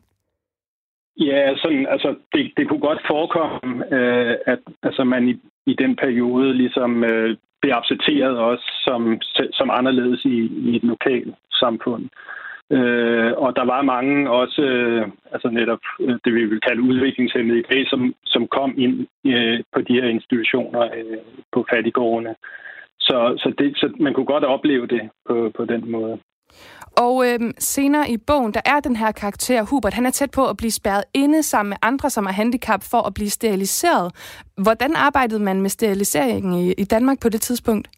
Ja, sådan, altså, det, det kunne godt forekomme, øh, at altså, man i, i den periode ligesom øh, bliver accepteret også som, som anderledes i, i et lokalt samfund. Øh, og der var mange også, øh, altså netop øh, det vi vil kalde udviklingshemmede i dag, som, som kom ind øh, på de her institutioner øh, på fattigårdene. Så, så, det, så man kunne godt opleve det på, på den måde. Og øhm, senere i bogen, der er den her karakter, Hubert, han er tæt på at blive spærret inde sammen med andre, som er handicap, for at blive steriliseret. Hvordan arbejdede man med steriliseringen i, i Danmark på det tidspunkt?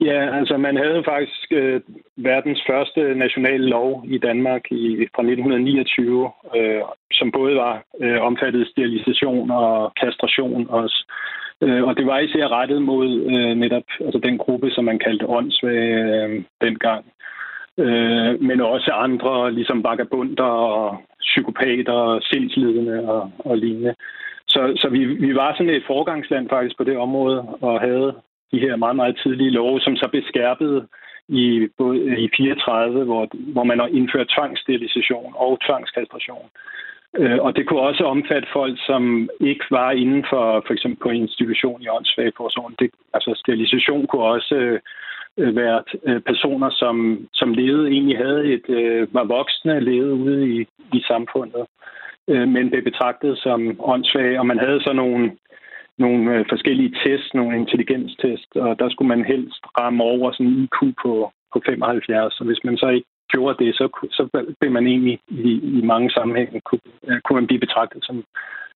Ja, altså man havde faktisk øh, verdens første nationale lov i Danmark i, fra 1929, øh, som både var øh, omfattet sterilisation og kastration også. Øh, og det var især rettet mod øh, netop altså den gruppe, som man kaldte åndssvage øh, dengang øh, øh, men også andre, ligesom vagabunder og psykopater, sindslidende og, og lignende. Så, så vi, vi var sådan et forgangsland faktisk på det område, og havde de her meget, meget tidlige love, som så blev skærpet i, både i 34, hvor, hvor man har indført tvangssterilisation og tvangskastration. Øh, og det kunne også omfatte folk, som ikke var inden for for eksempel på en institution i åndssvageforsorgen. Det, altså sterilisation kunne også øh, Øh, været øh, personer, som, som levede, egentlig havde et, øh, var voksne, levede ude i, i samfundet, men blev betragtet som åndssvage, og man havde så nogle, nogle forskellige tests, nogle intelligenstest, og der skulle man helst ramme over sådan en IQ på, på 75, og hvis man så ikke gjorde det, så, så blev man egentlig i, i mange sammenhænge, kunne, kunne man blive betragtet som,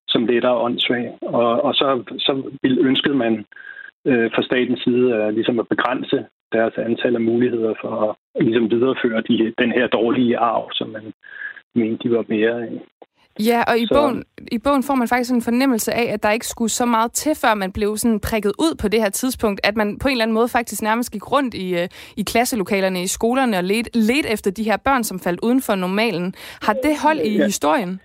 som lettere åndssvag. Og, og så, så ønskede man øh, fra statens side øh, ligesom at begrænse deres antal af muligheder for at ligesom videreføre de, den her dårlige arv, som man mente, de var mere af. Ja, og i, så... bogen, i bogen får man faktisk en fornemmelse af, at der ikke skulle så meget til, før man blev sådan prikket ud på det her tidspunkt, at man på en eller anden måde faktisk nærmest gik rundt i, øh, i klasselokalerne i skolerne og let, let efter de her børn, som faldt uden for normalen. Har det hold i ja. historien?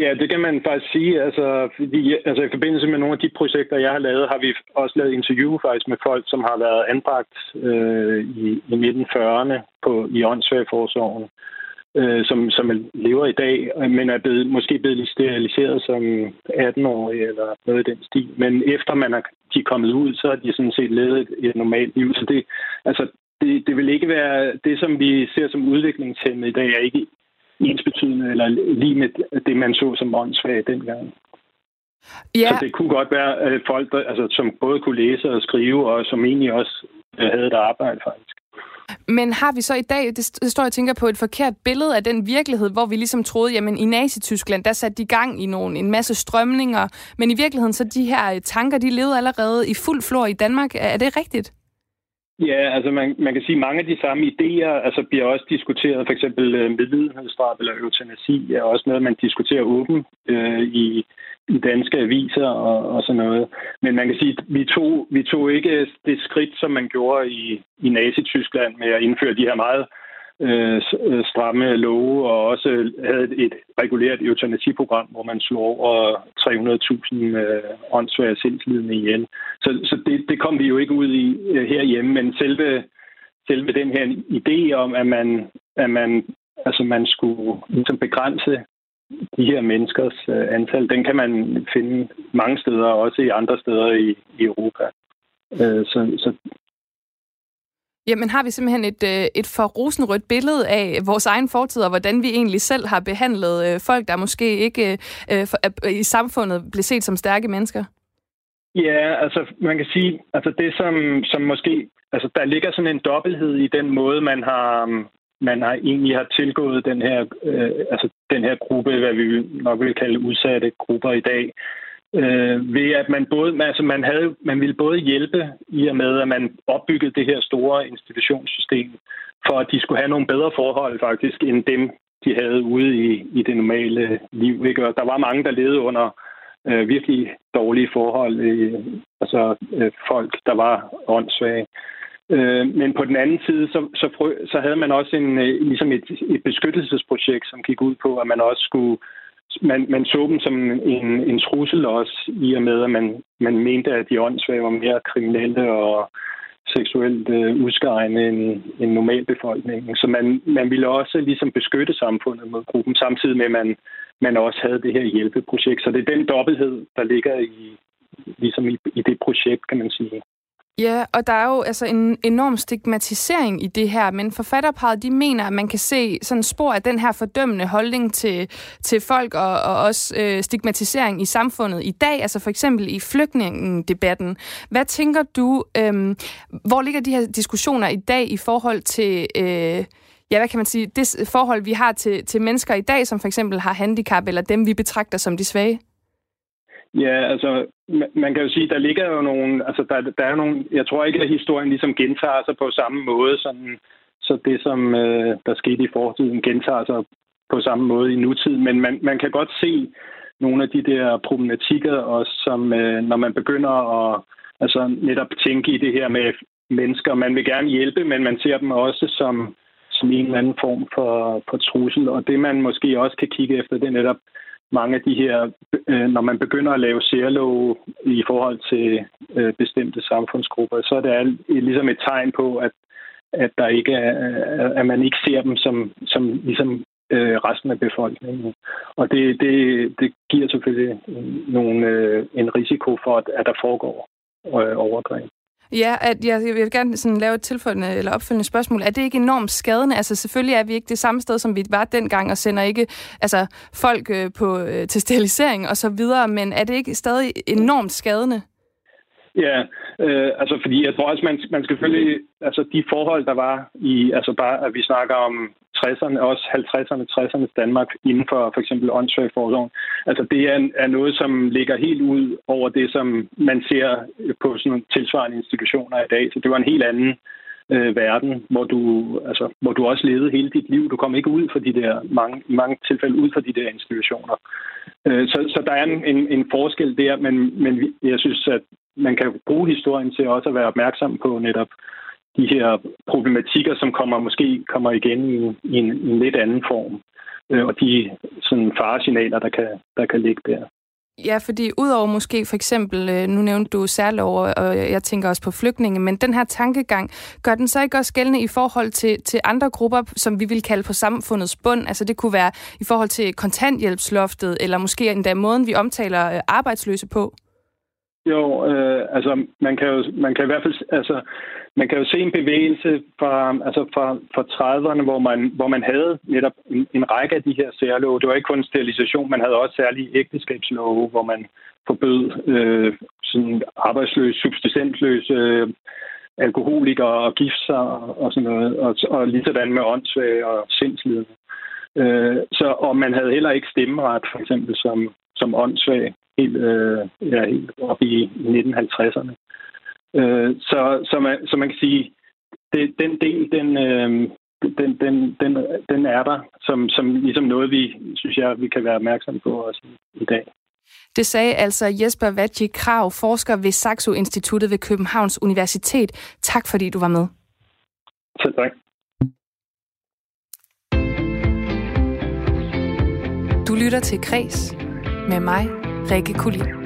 Ja, det kan man faktisk sige. Altså, fordi, altså, I forbindelse med nogle af de projekter, jeg har lavet, har vi også lavet interview faktisk med folk, som har været anbragt øh, i, i 1940'erne på, i åndssvageforsorgen, øh, som, som lever i dag, men er blevet, måske blevet steriliseret som 18-årige eller noget i den stil. Men efter man er, de er kommet ud, så har de sådan set levet et, et normalt liv. Så det, altså, det, det vil ikke være det, som vi ser som udviklingshemmet i dag, er ikke ensbetydende eller lige med det, man så som åndssvag dengang. Ja. Så det kunne godt være at folk, der, altså, som både kunne læse og skrive, og som egentlig også havde et arbejde faktisk. Men har vi så i dag, det står jeg tænker på, et forkert billede af den virkelighed, hvor vi ligesom troede, jamen i Nazi-Tyskland, der satte de gang i nogle, en masse strømninger, men i virkeligheden så de her tanker, de levede allerede i fuld flor i Danmark. Er det rigtigt? Ja, altså man, man kan sige, at mange af de samme idéer altså bliver også diskuteret. For eksempel øh, medlidenhedsstraf eller eutanasi er også noget, man diskuterer åbent øh, i, i danske aviser og, og sådan noget. Men man kan sige, at vi tog, vi tog ikke det skridt, som man gjorde i, i Nazi-Tyskland med at indføre de her meget øh, Øh, øh stramme love, og også havde et regulært eutanasiprogram, hvor man slog over 300.000 øh, åndssvage sindslidende ihjel. Så, så det, det kom vi jo ikke ud i øh, herhjemme, men selve, selve den her idé om, at man, at man, altså man skulle ligesom begrænse de her menneskers øh, antal, den kan man finde mange steder, også i andre steder i, i Europa. Øh, så, så Jamen har vi simpelthen et, øh, et for rosenrødt billede af vores egen fortid, og hvordan vi egentlig selv har behandlet øh, folk, der måske ikke øh, øh for, øh, i samfundet blev set som stærke mennesker? Ja, altså man kan sige, altså det som, som måske, altså der ligger sådan en dobbelthed i den måde, man har, man har egentlig har tilgået den her, øh, altså den her gruppe, hvad vi nok vil kalde udsatte grupper i dag øh, ved at man både, altså man, havde, man ville både hjælpe i og med, at man opbyggede det her store institutionssystem, for at de skulle have nogle bedre forhold faktisk, end dem, de havde ude i, i det normale liv. Ikke? Og der var mange, der levede under øh, virkelig dårlige forhold, øh, altså øh, folk, der var åndssvage. Øh, men på den anden side, så, så, frø, så havde man også en, øh, ligesom et, et beskyttelsesprojekt, som gik ud på, at man også skulle man, man så dem som en, en trussel også, i og med, at man, man mente, at de åndssvage var mere kriminelle og seksuelt øh, udskejende end, end normalbefolkningen. Så man, man ville også ligesom beskytte samfundet mod gruppen, samtidig med, at man, man også havde det her hjælpeprojekt. Så det er den dobbelthed, der ligger i, ligesom i, i det projekt, kan man sige. Ja, og der er jo altså en enorm stigmatisering i det her, men forfatterparet de mener, at man kan se sådan spor af den her fordømmende holdning til, til folk og, og også øh, stigmatisering i samfundet i dag, altså for eksempel i flygtningedebatten. Hvad tænker du, øh, hvor ligger de her diskussioner i dag i forhold til... Øh, ja, hvad kan man sige, det forhold, vi har til, til mennesker i dag, som for eksempel har handicap, eller dem, vi betragter som de svage? Ja, altså, man kan jo sige, der ligger jo nogle, altså, der, der er nogle, jeg tror ikke, at historien ligesom gentager sig på samme måde, sådan, så det, som øh, der skete i fortiden, gentager sig på samme måde i nutiden, men man, man kan godt se nogle af de der problematikker også, som øh, når man begynder at altså, netop tænke i det her med mennesker, man vil gerne hjælpe, men man ser dem også som, som en eller anden form for, for trussel, og det man måske også kan kigge efter, det er netop, mange af de her, øh, når man begynder at lave særlov i forhold til øh, bestemte samfundsgrupper, så er det alt, øh, ligesom et tegn på, at, at der ikke er, øh, at man ikke ser dem som, som ligesom øh, resten af befolkningen. Og det, det, det giver selvfølgelig nogle, øh, en risiko for, at, at der foregår øh, overgreb. Ja, at jeg, jeg vil gerne sådan lave et tilfølgende eller opfølgende spørgsmål. Er det ikke enormt skadende? Altså selvfølgelig er vi ikke det samme sted, som vi var dengang, og sender ikke altså, folk øh, på, øh, til sterilisering og så videre, men er det ikke stadig enormt skadende? Ja, øh, altså fordi jeg tror også, man, man skal selvfølgelig, altså de forhold, der var i, altså bare, at vi snakker om 60'erne, også 50'erne, 60'ernes Danmark inden for for eksempel åndssvagforsorgen. Altså det er, er noget, som ligger helt ud over det, som man ser på sådan nogle tilsvarende institutioner i dag. Så det var en helt anden øh, verden, hvor du, altså, hvor du også levede hele dit liv. Du kom ikke ud for de der, mange, mange tilfælde ud for de der institutioner. Øh, så, så der er en, en, en forskel der, men, men jeg synes, at man kan bruge historien til også at være opmærksom på netop de her problematikker, som kommer måske kommer igen i, i, en, i en lidt anden form. Øh, og de sådan faresignaler, der kan, der kan ligge der. Ja, fordi udover måske for eksempel, øh, nu nævnte du særlov, og jeg tænker også på flygtninge, men den her tankegang, gør den så ikke også gældende i forhold til, til andre grupper, som vi vil kalde på samfundets bund? Altså det kunne være i forhold til kontanthjælpsloftet, eller måske endda måden, vi omtaler øh, arbejdsløse på? Jo, øh, altså man kan jo man kan i hvert fald altså man kan jo se en bevægelse fra altså fra, fra 30'erne, hvor man hvor man havde netop en, en række af de her særlove. Det var ikke kun sterilisation, man havde også særlige ægteskabslove, hvor man forbød øh, sådan arbejdsløse, subsistentløse øh, alkoholikere og gifte sig og, og sådan noget, og, og lige sådan med åndssvage og sindslidende. Øh, så, og man havde heller ikke stemmeret, for eksempel, som, som åndssvag, helt, øh, ja, helt op i 1950'erne. Øh, så, så, man, så man kan sige, det, den del, den, øh, den, den, den, den er der, som, som ligesom noget, vi synes jeg, vi kan være opmærksomme på også i dag. Det sagde altså Jesper Vatji Krav, forsker ved Saxo Instituttet ved Københavns Universitet. Tak fordi du var med. Selv tak. Du lytter til Kres med mig, Rikke Kulin.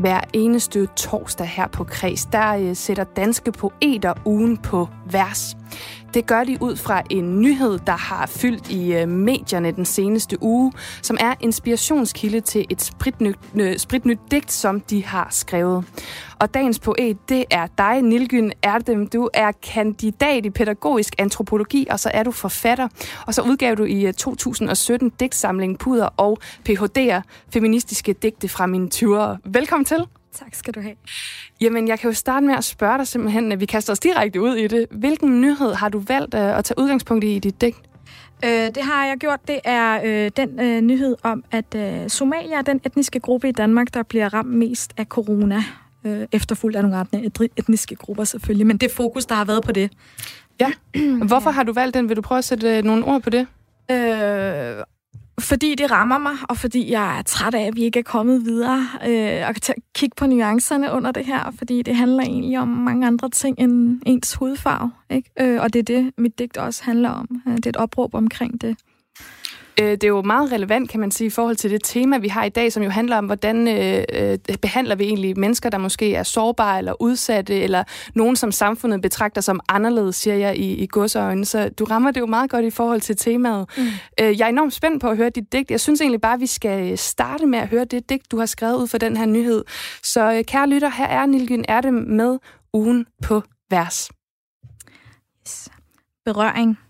Hver eneste torsdag her på Kreds, der øh, sætter danske poeter ugen på vers. Det gør de ud fra en nyhed, der har fyldt i øh, medierne den seneste uge, som er inspirationskilde til et spritnyt, øh, spritnyt digt, som de har skrevet. Og dagens poet, det er dig, Nilgyn Erdem. Du er kandidat i pædagogisk antropologi, og så er du forfatter. Og så udgav du i øh, 2017 digtsamlingen Puder og PHD'er, feministiske digte fra mine 20'ere. Velkommen til. Tak skal du have. Jamen, jeg kan jo starte med at spørge dig simpelthen, at vi kaster os direkte ud i det. Hvilken nyhed har du valgt øh, at tage udgangspunkt i i dit digt? Øh, det har jeg gjort. Det er øh, den øh, nyhed om, at øh, Somalia er den etniske gruppe i Danmark, der bliver ramt mest af corona. Øh, efterfulgt af nogle andre etniske grupper selvfølgelig, men det fokus, der har været på det. Ja. Hvorfor har du valgt den? Vil du prøve at sætte øh, nogle ord på det? Øh, fordi det rammer mig, og fordi jeg er træt af, at vi ikke er kommet videre øh, og kan kigge på nuancerne under det her, fordi det handler egentlig om mange andre ting end ens hudfarve. Ikke? Øh, og det er det, mit digt også handler om. Øh, det er et opråb omkring det. Øh, det er jo meget relevant, kan man sige, i forhold til det tema, vi har i dag, som jo handler om, hvordan øh, øh, behandler vi egentlig mennesker, der måske er sårbare eller udsatte, eller nogen, som samfundet betragter som anderledes, siger jeg i, i godsøjne. Så du rammer det jo meget godt i forhold til temaet. Mm. Øh, jeg er enormt spændt på at høre dit digt. Jeg synes egentlig bare, at vi skal starte med at høre det digt, du har skrevet ud for den her nyhed. Så øh, kære lytter, her er Nilgyn Erte med ugen på vers. Yes. Berøring.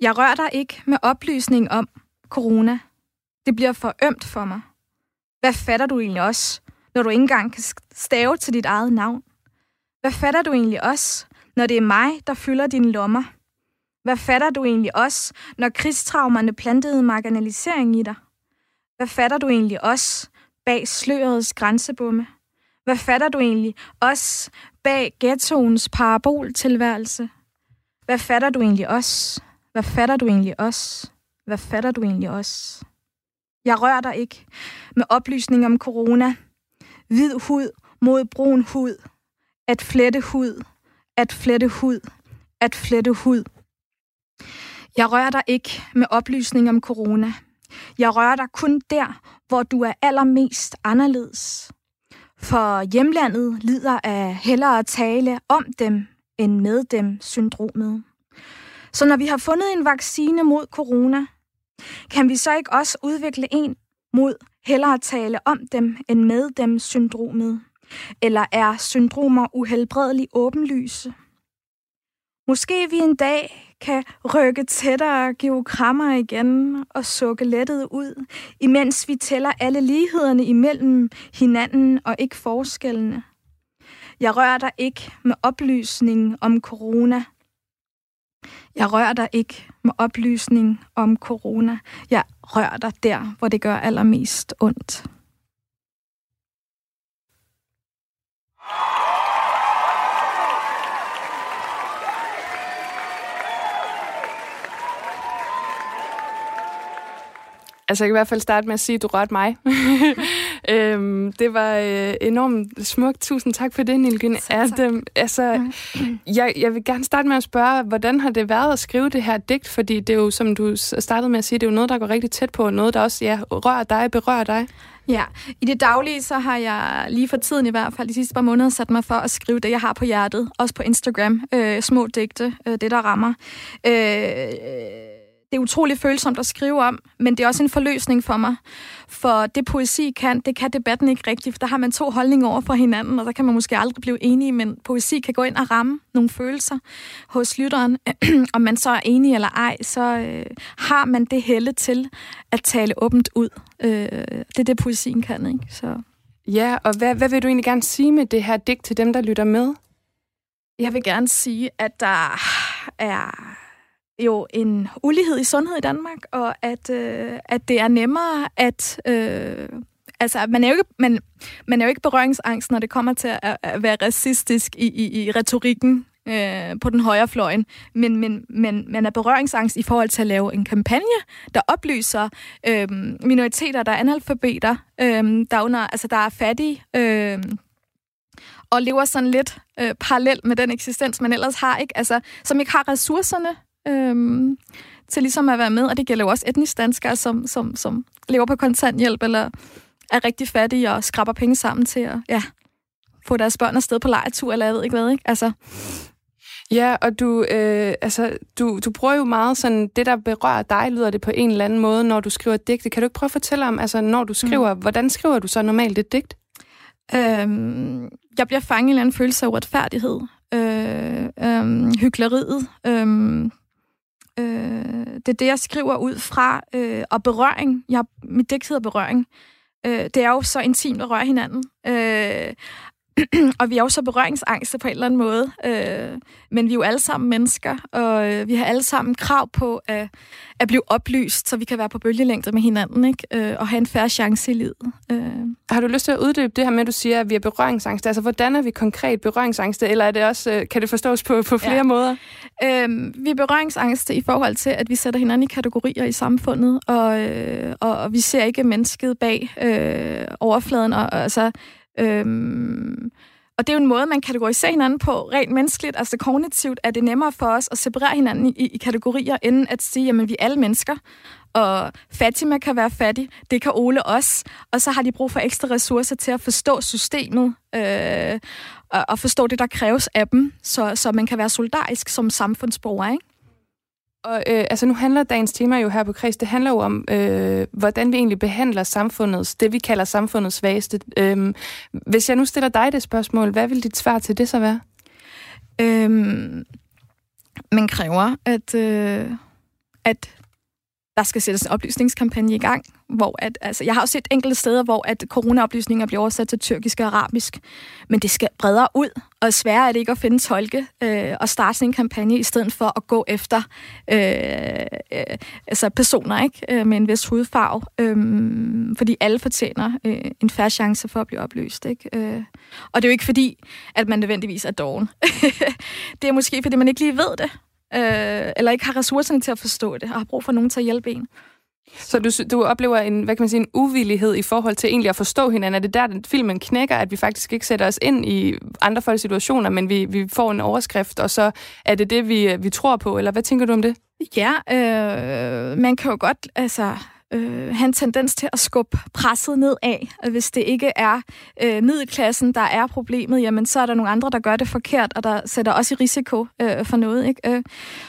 Jeg rører dig ikke med oplysning om corona. Det bliver for ømt for mig. Hvad fatter du egentlig også, når du ikke engang kan stave til dit eget navn? Hvad fatter du egentlig også, når det er mig, der fylder dine lommer? Hvad fatter du egentlig også, når krigstraumerne plantede marginalisering i dig? Hvad fatter du egentlig også bag slørets grænsebomme? Hvad fatter du egentlig også bag ghettoens paraboltilværelse? Hvad fatter du egentlig også, hvad fatter du egentlig os? Hvad fatter du egentlig os? Jeg rører dig ikke med oplysning om corona. Hvid hud mod brun hud. At flette hud. At flette hud. At flette hud. Jeg rører dig ikke med oplysning om corona. Jeg rører dig kun der, hvor du er allermest anderledes. For hjemlandet lider af hellere at tale om dem end med dem syndromet. Så når vi har fundet en vaccine mod corona, kan vi så ikke også udvikle en mod hellere tale om dem end med dem syndromet? Eller er syndromer uhelbredeligt åbenlyse? Måske vi en dag kan rykke tættere, give krammer igen og sukke lettet ud, imens vi tæller alle lighederne imellem hinanden og ikke forskellene. Jeg rører dig ikke med oplysningen om corona, jeg rører dig ikke med oplysning om corona. Jeg rører dig der, hvor det gør allermest ondt. Altså, jeg kan i hvert fald starte med at sige, at du rørte mig. <laughs> øhm, det var øh, enormt smukt. Tusind tak for det, Nilgyn. Adam, altså, jeg, jeg vil gerne starte med at spørge, hvordan har det været at skrive det her digt? Fordi det er jo, som du startede med at sige, det er jo noget, der går rigtig tæt på, noget, der også ja, rører dig, berører dig. Ja, i det daglige, så har jeg lige for tiden i hvert fald de sidste par måneder sat mig for at skrive det, jeg har på hjertet. Også på Instagram. Øh, små digte, øh, det der rammer. Øh, det er utrolig følsomt at skrive om, men det er også en forløsning for mig. For det poesi kan, det kan debatten ikke rigtigt, for der har man to holdninger over for hinanden, og der kan man måske aldrig blive enige, men poesi kan gå ind og ramme nogle følelser hos lytteren. <clears throat> Om man så er enig eller ej, så øh, har man det helle til at tale åbent ud. Øh, det er det, poesien kan, ikke? Så. Ja, og hvad, hvad vil du egentlig gerne sige med det her digt til dem, der lytter med? Jeg vil gerne sige, at der er jo en ulighed i sundhed i Danmark, og at, øh, at det er nemmere at... Øh, altså, man er, jo ikke, man, man er jo ikke berøringsangst, når det kommer til at, at være racistisk i, i, i retorikken øh, på den højre fløjen, men, men, men man er berøringsangst i forhold til at lave en kampagne, der oplyser øh, minoriteter, der er analfabeter, øh, der, under, altså, der er fattige, øh, og lever sådan lidt øh, parallelt med den eksistens, man ellers har, ikke? Altså, som ikke har ressourcerne øhm, til ligesom at være med, og det gælder jo også etnisk danskere, som, som, som lever på kontanthjælp, eller er rigtig fattige og skraber penge sammen til at ja, få deres børn afsted på lejetur, eller jeg ved ikke hvad, ikke? Altså, Ja, og du, øh, altså, du, du bruger jo meget sådan, det der berører dig, lyder det på en eller anden måde, når du skriver digte. Kan du ikke prøve at fortælle om, altså, når du skriver, mm. hvordan skriver du så normalt et digt? Øhm, jeg bliver fanget i en eller anden følelse af uretfærdighed. Øh, øh, hyggeleriet. Øh, Øh, det er det, jeg skriver ud fra. Øh, og berøring. Jeg, mit digt hedder berøring. Øh, det er jo så intimt at røre hinanden. Øh, <clears throat> og vi er jo så berøringsangste på en eller anden måde. Øh, men vi er jo alle sammen mennesker, og øh, vi har alle sammen krav på at, at blive oplyst, så vi kan være på bølgelængde med hinanden, ikke? Øh, og have en færre chance i livet. Øh. Har du lyst til at uddybe det her med, at du siger, at vi er berøringsangste? Altså, hvordan er vi konkret berøringsangste, eller er det også, øh, kan det forstås på, på flere ja. måder? Øh, vi er berøringsangste i forhold til, at vi sætter hinanden i kategorier i samfundet, og, øh, og, og vi ser ikke mennesket bag øh, overfladen, og, og altså Øhm, og det er jo en måde, man kategoriserer hinanden på rent menneskeligt, altså kognitivt, er det nemmere for os at separere hinanden i, i kategorier, end at sige, at vi er alle mennesker. Og Fatima kan være fattig, det kan Ole også. Og så har de brug for ekstra ressourcer til at forstå systemet, øh, og, og forstå det, der kræves af dem, så, så man kan være solidarisk som samfundsborger, ikke? Og øh, altså nu handler dagens tema jo her på Kreds, det handler jo om, øh, hvordan vi egentlig behandler samfundets, det vi kalder samfundets svageste. Øh, hvis jeg nu stiller dig det spørgsmål, hvad vil dit svar til det så være? Øhm, man kræver, at, øh, at der skal sættes en oplysningskampagne i gang, hvor at, altså, jeg har også set enkelte steder, hvor at coronaoplysninger bliver oversat til tyrkisk og arabisk, men det skal bredere ud, og sværere er det ikke at finde tolke øh, og starte sin en kampagne, i stedet for at gå efter øh, øh, altså personer ikke øh, med en vis hudfarve, øh, fordi alle fortjener øh, en færre chance for at blive oplyst. Ikke? Øh, og det er jo ikke fordi, at man nødvendigvis er doven. <laughs> det er måske, fordi man ikke lige ved det, øh, eller ikke har ressourcerne til at forstå det, og har brug for nogen til at hjælpe en. Så du, du oplever en, hvad kan man sige, en uvillighed i forhold til egentlig at forstå hinanden? Er det der, den filmen knækker, at vi faktisk ikke sætter os ind i andre folks situationer, men vi, vi får en overskrift, og så er det det, vi, vi tror på? Eller hvad tænker du om det? Ja, øh, man kan jo godt, altså, øh, have en tendens til at skubbe presset ned af. Hvis det ikke er øh, middelklassen, der er problemet, jamen så er der nogle andre, der gør det forkert, og der sætter også i risiko øh, for noget. Ikke? Øh,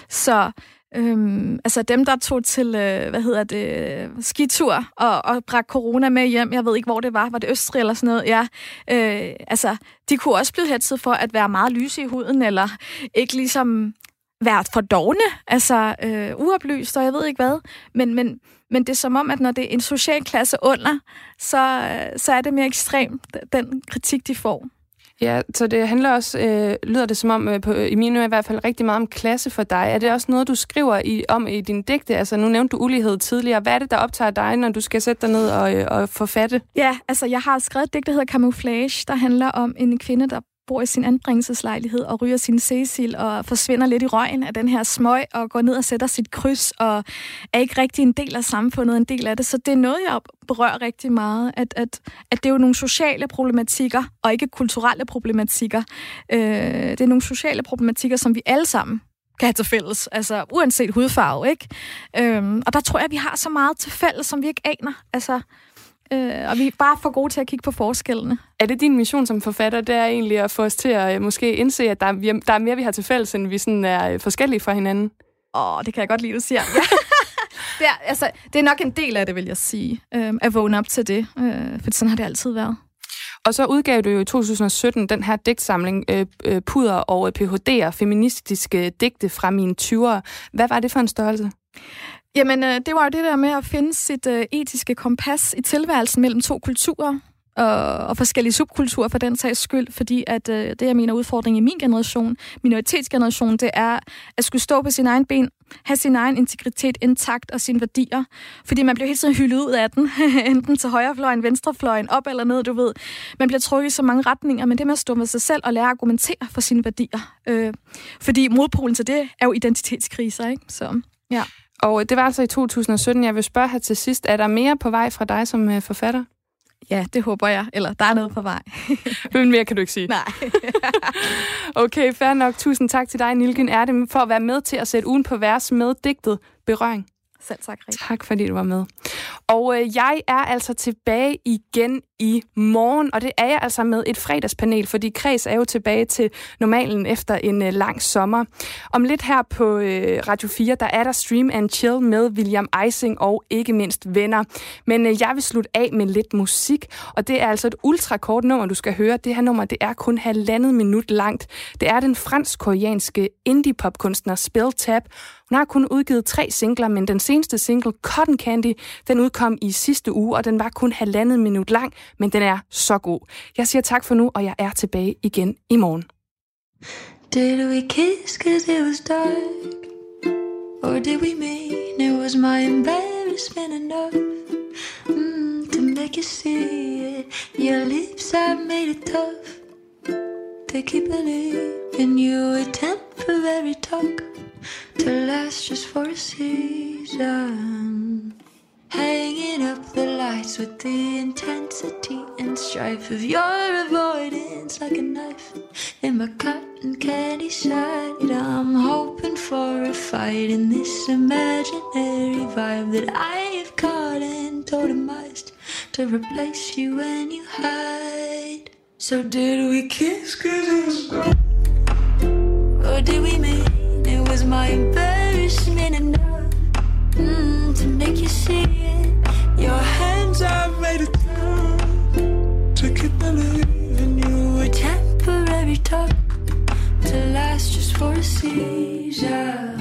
så Øhm, altså dem, der tog til, øh, hvad hedder det, skitur og, og bragte corona med hjem, jeg ved ikke, hvor det var, var det Østrig eller sådan noget, ja, øh, altså, de kunne også blive hetset for at være meget lyse i huden, eller ikke ligesom være for dogne, altså øh, uoplyst, og jeg ved ikke hvad, men, men, men det er som om, at når det er en social klasse under, så, øh, så er det mere ekstremt, den kritik, de får. Ja, så det handler også, øh, lyder det som om, øh, på, i mine i hvert fald, rigtig meget om klasse for dig. Er det også noget, du skriver i, om i din digte? Altså, nu nævnte du ulighed tidligere. Hvad er det, der optager dig, når du skal sætte dig ned og, øh, og forfatte? Ja, altså, jeg har skrevet et digt, der hedder Camouflage, der handler om en kvinde, der bor i sin anbringelseslejlighed og ryger sin Cecil og forsvinder lidt i røgen af den her smøg og går ned og sætter sit kryds og er ikke rigtig en del af samfundet, en del af det. Så det er noget, jeg berører rigtig meget, at, at, at det er jo nogle sociale problematikker og ikke kulturelle problematikker. Øh, det er nogle sociale problematikker, som vi alle sammen kan have til fælles, altså uanset hudfarve, ikke? Øhm, og der tror jeg, at vi har så meget til fælles, som vi ikke aner. Altså, Øh, og vi er bare for gode til at kigge på forskellene. Er det din mission som forfatter, det er egentlig at få os til at øh, måske indse, at der er, der er mere, vi har til fælles, end vi sådan er øh, forskellige fra hinanden? Åh, det kan jeg godt lide, du siger. Ja. <laughs> det, er, altså, det er nok en del af det, vil jeg sige, øh, at vågne op til det. Øh, for sådan har det altid været. Og så udgav du jo i 2017 den her digtsamling, øh, øh, Puder og PHD'er, feministiske digte fra mine 20'ere. Hvad var det for en størrelse? Jamen, øh, det var jo det der med at finde sit øh, etiske kompas i tilværelsen mellem to kulturer og, og forskellige subkulturer for den sags skyld, fordi at øh, det, jeg mener udfordring i min generation, minoritetsgeneration, det er at skulle stå på sin egen ben, have sin egen integritet intakt og sine værdier, fordi man bliver hele tiden hyldet ud af den, <laughs> enten til højrefløjen, venstrefløjen, op eller ned, du ved. Man bliver trukket i så mange retninger, men det med at stå med sig selv og lære at argumentere for sine værdier, øh, fordi modpolen til det er jo identitetskriser, ikke? Så, ja. Og det var altså i 2017. Jeg vil spørge her til sidst, er der mere på vej fra dig som øh, forfatter? Ja, det håber jeg. Eller der er noget på vej. <laughs> Men mere kan du ikke sige. Nej. <laughs> okay, fair nok. Tusind tak til dig, Nilgen Erdem, for at være med til at sætte ugen på vers med digtet Berøring. Selv tak, Rik. Tak, fordi du var med. Og øh, jeg er altså tilbage igen i morgen, og det er jeg altså med et fredagspanel, fordi Kreds er jo tilbage til normalen efter en øh, lang sommer. Om lidt her på øh, Radio 4, der er der Stream and Chill med William Eising og ikke mindst venner. Men øh, jeg vil slutte af med lidt musik, og det er altså et ultrakort nummer, du skal høre. Det her nummer, det er kun halvandet minut langt. Det er den fransk-koreanske indie-popkunstner Spell Tap, hun har kun udgivet tre singler, men den seneste single, Cotton Candy, den udkom i sidste uge, og den var kun halvandet minut lang, men den er så god. Jeg siger tak for nu, og jeg er tilbage igen i morgen. Did we kiss cause it was dark? Or did we mean it was my embarrassment enough mm, to make you see it? Your lips have made it tough. They keep believing you a temporary talk to last just for a season. Hanging up the lights with the intensity and strife of your avoidance like a knife in my cotton candy side. I'm hoping for a fight in this imaginary vibe that I have caught and totemized to replace you when you hide. So did we kiss cause it was Or did we meet? It was my embarrassment enough mm, to make you see it. Your hands are tough to keep believing you were temporary talk to last just for a season.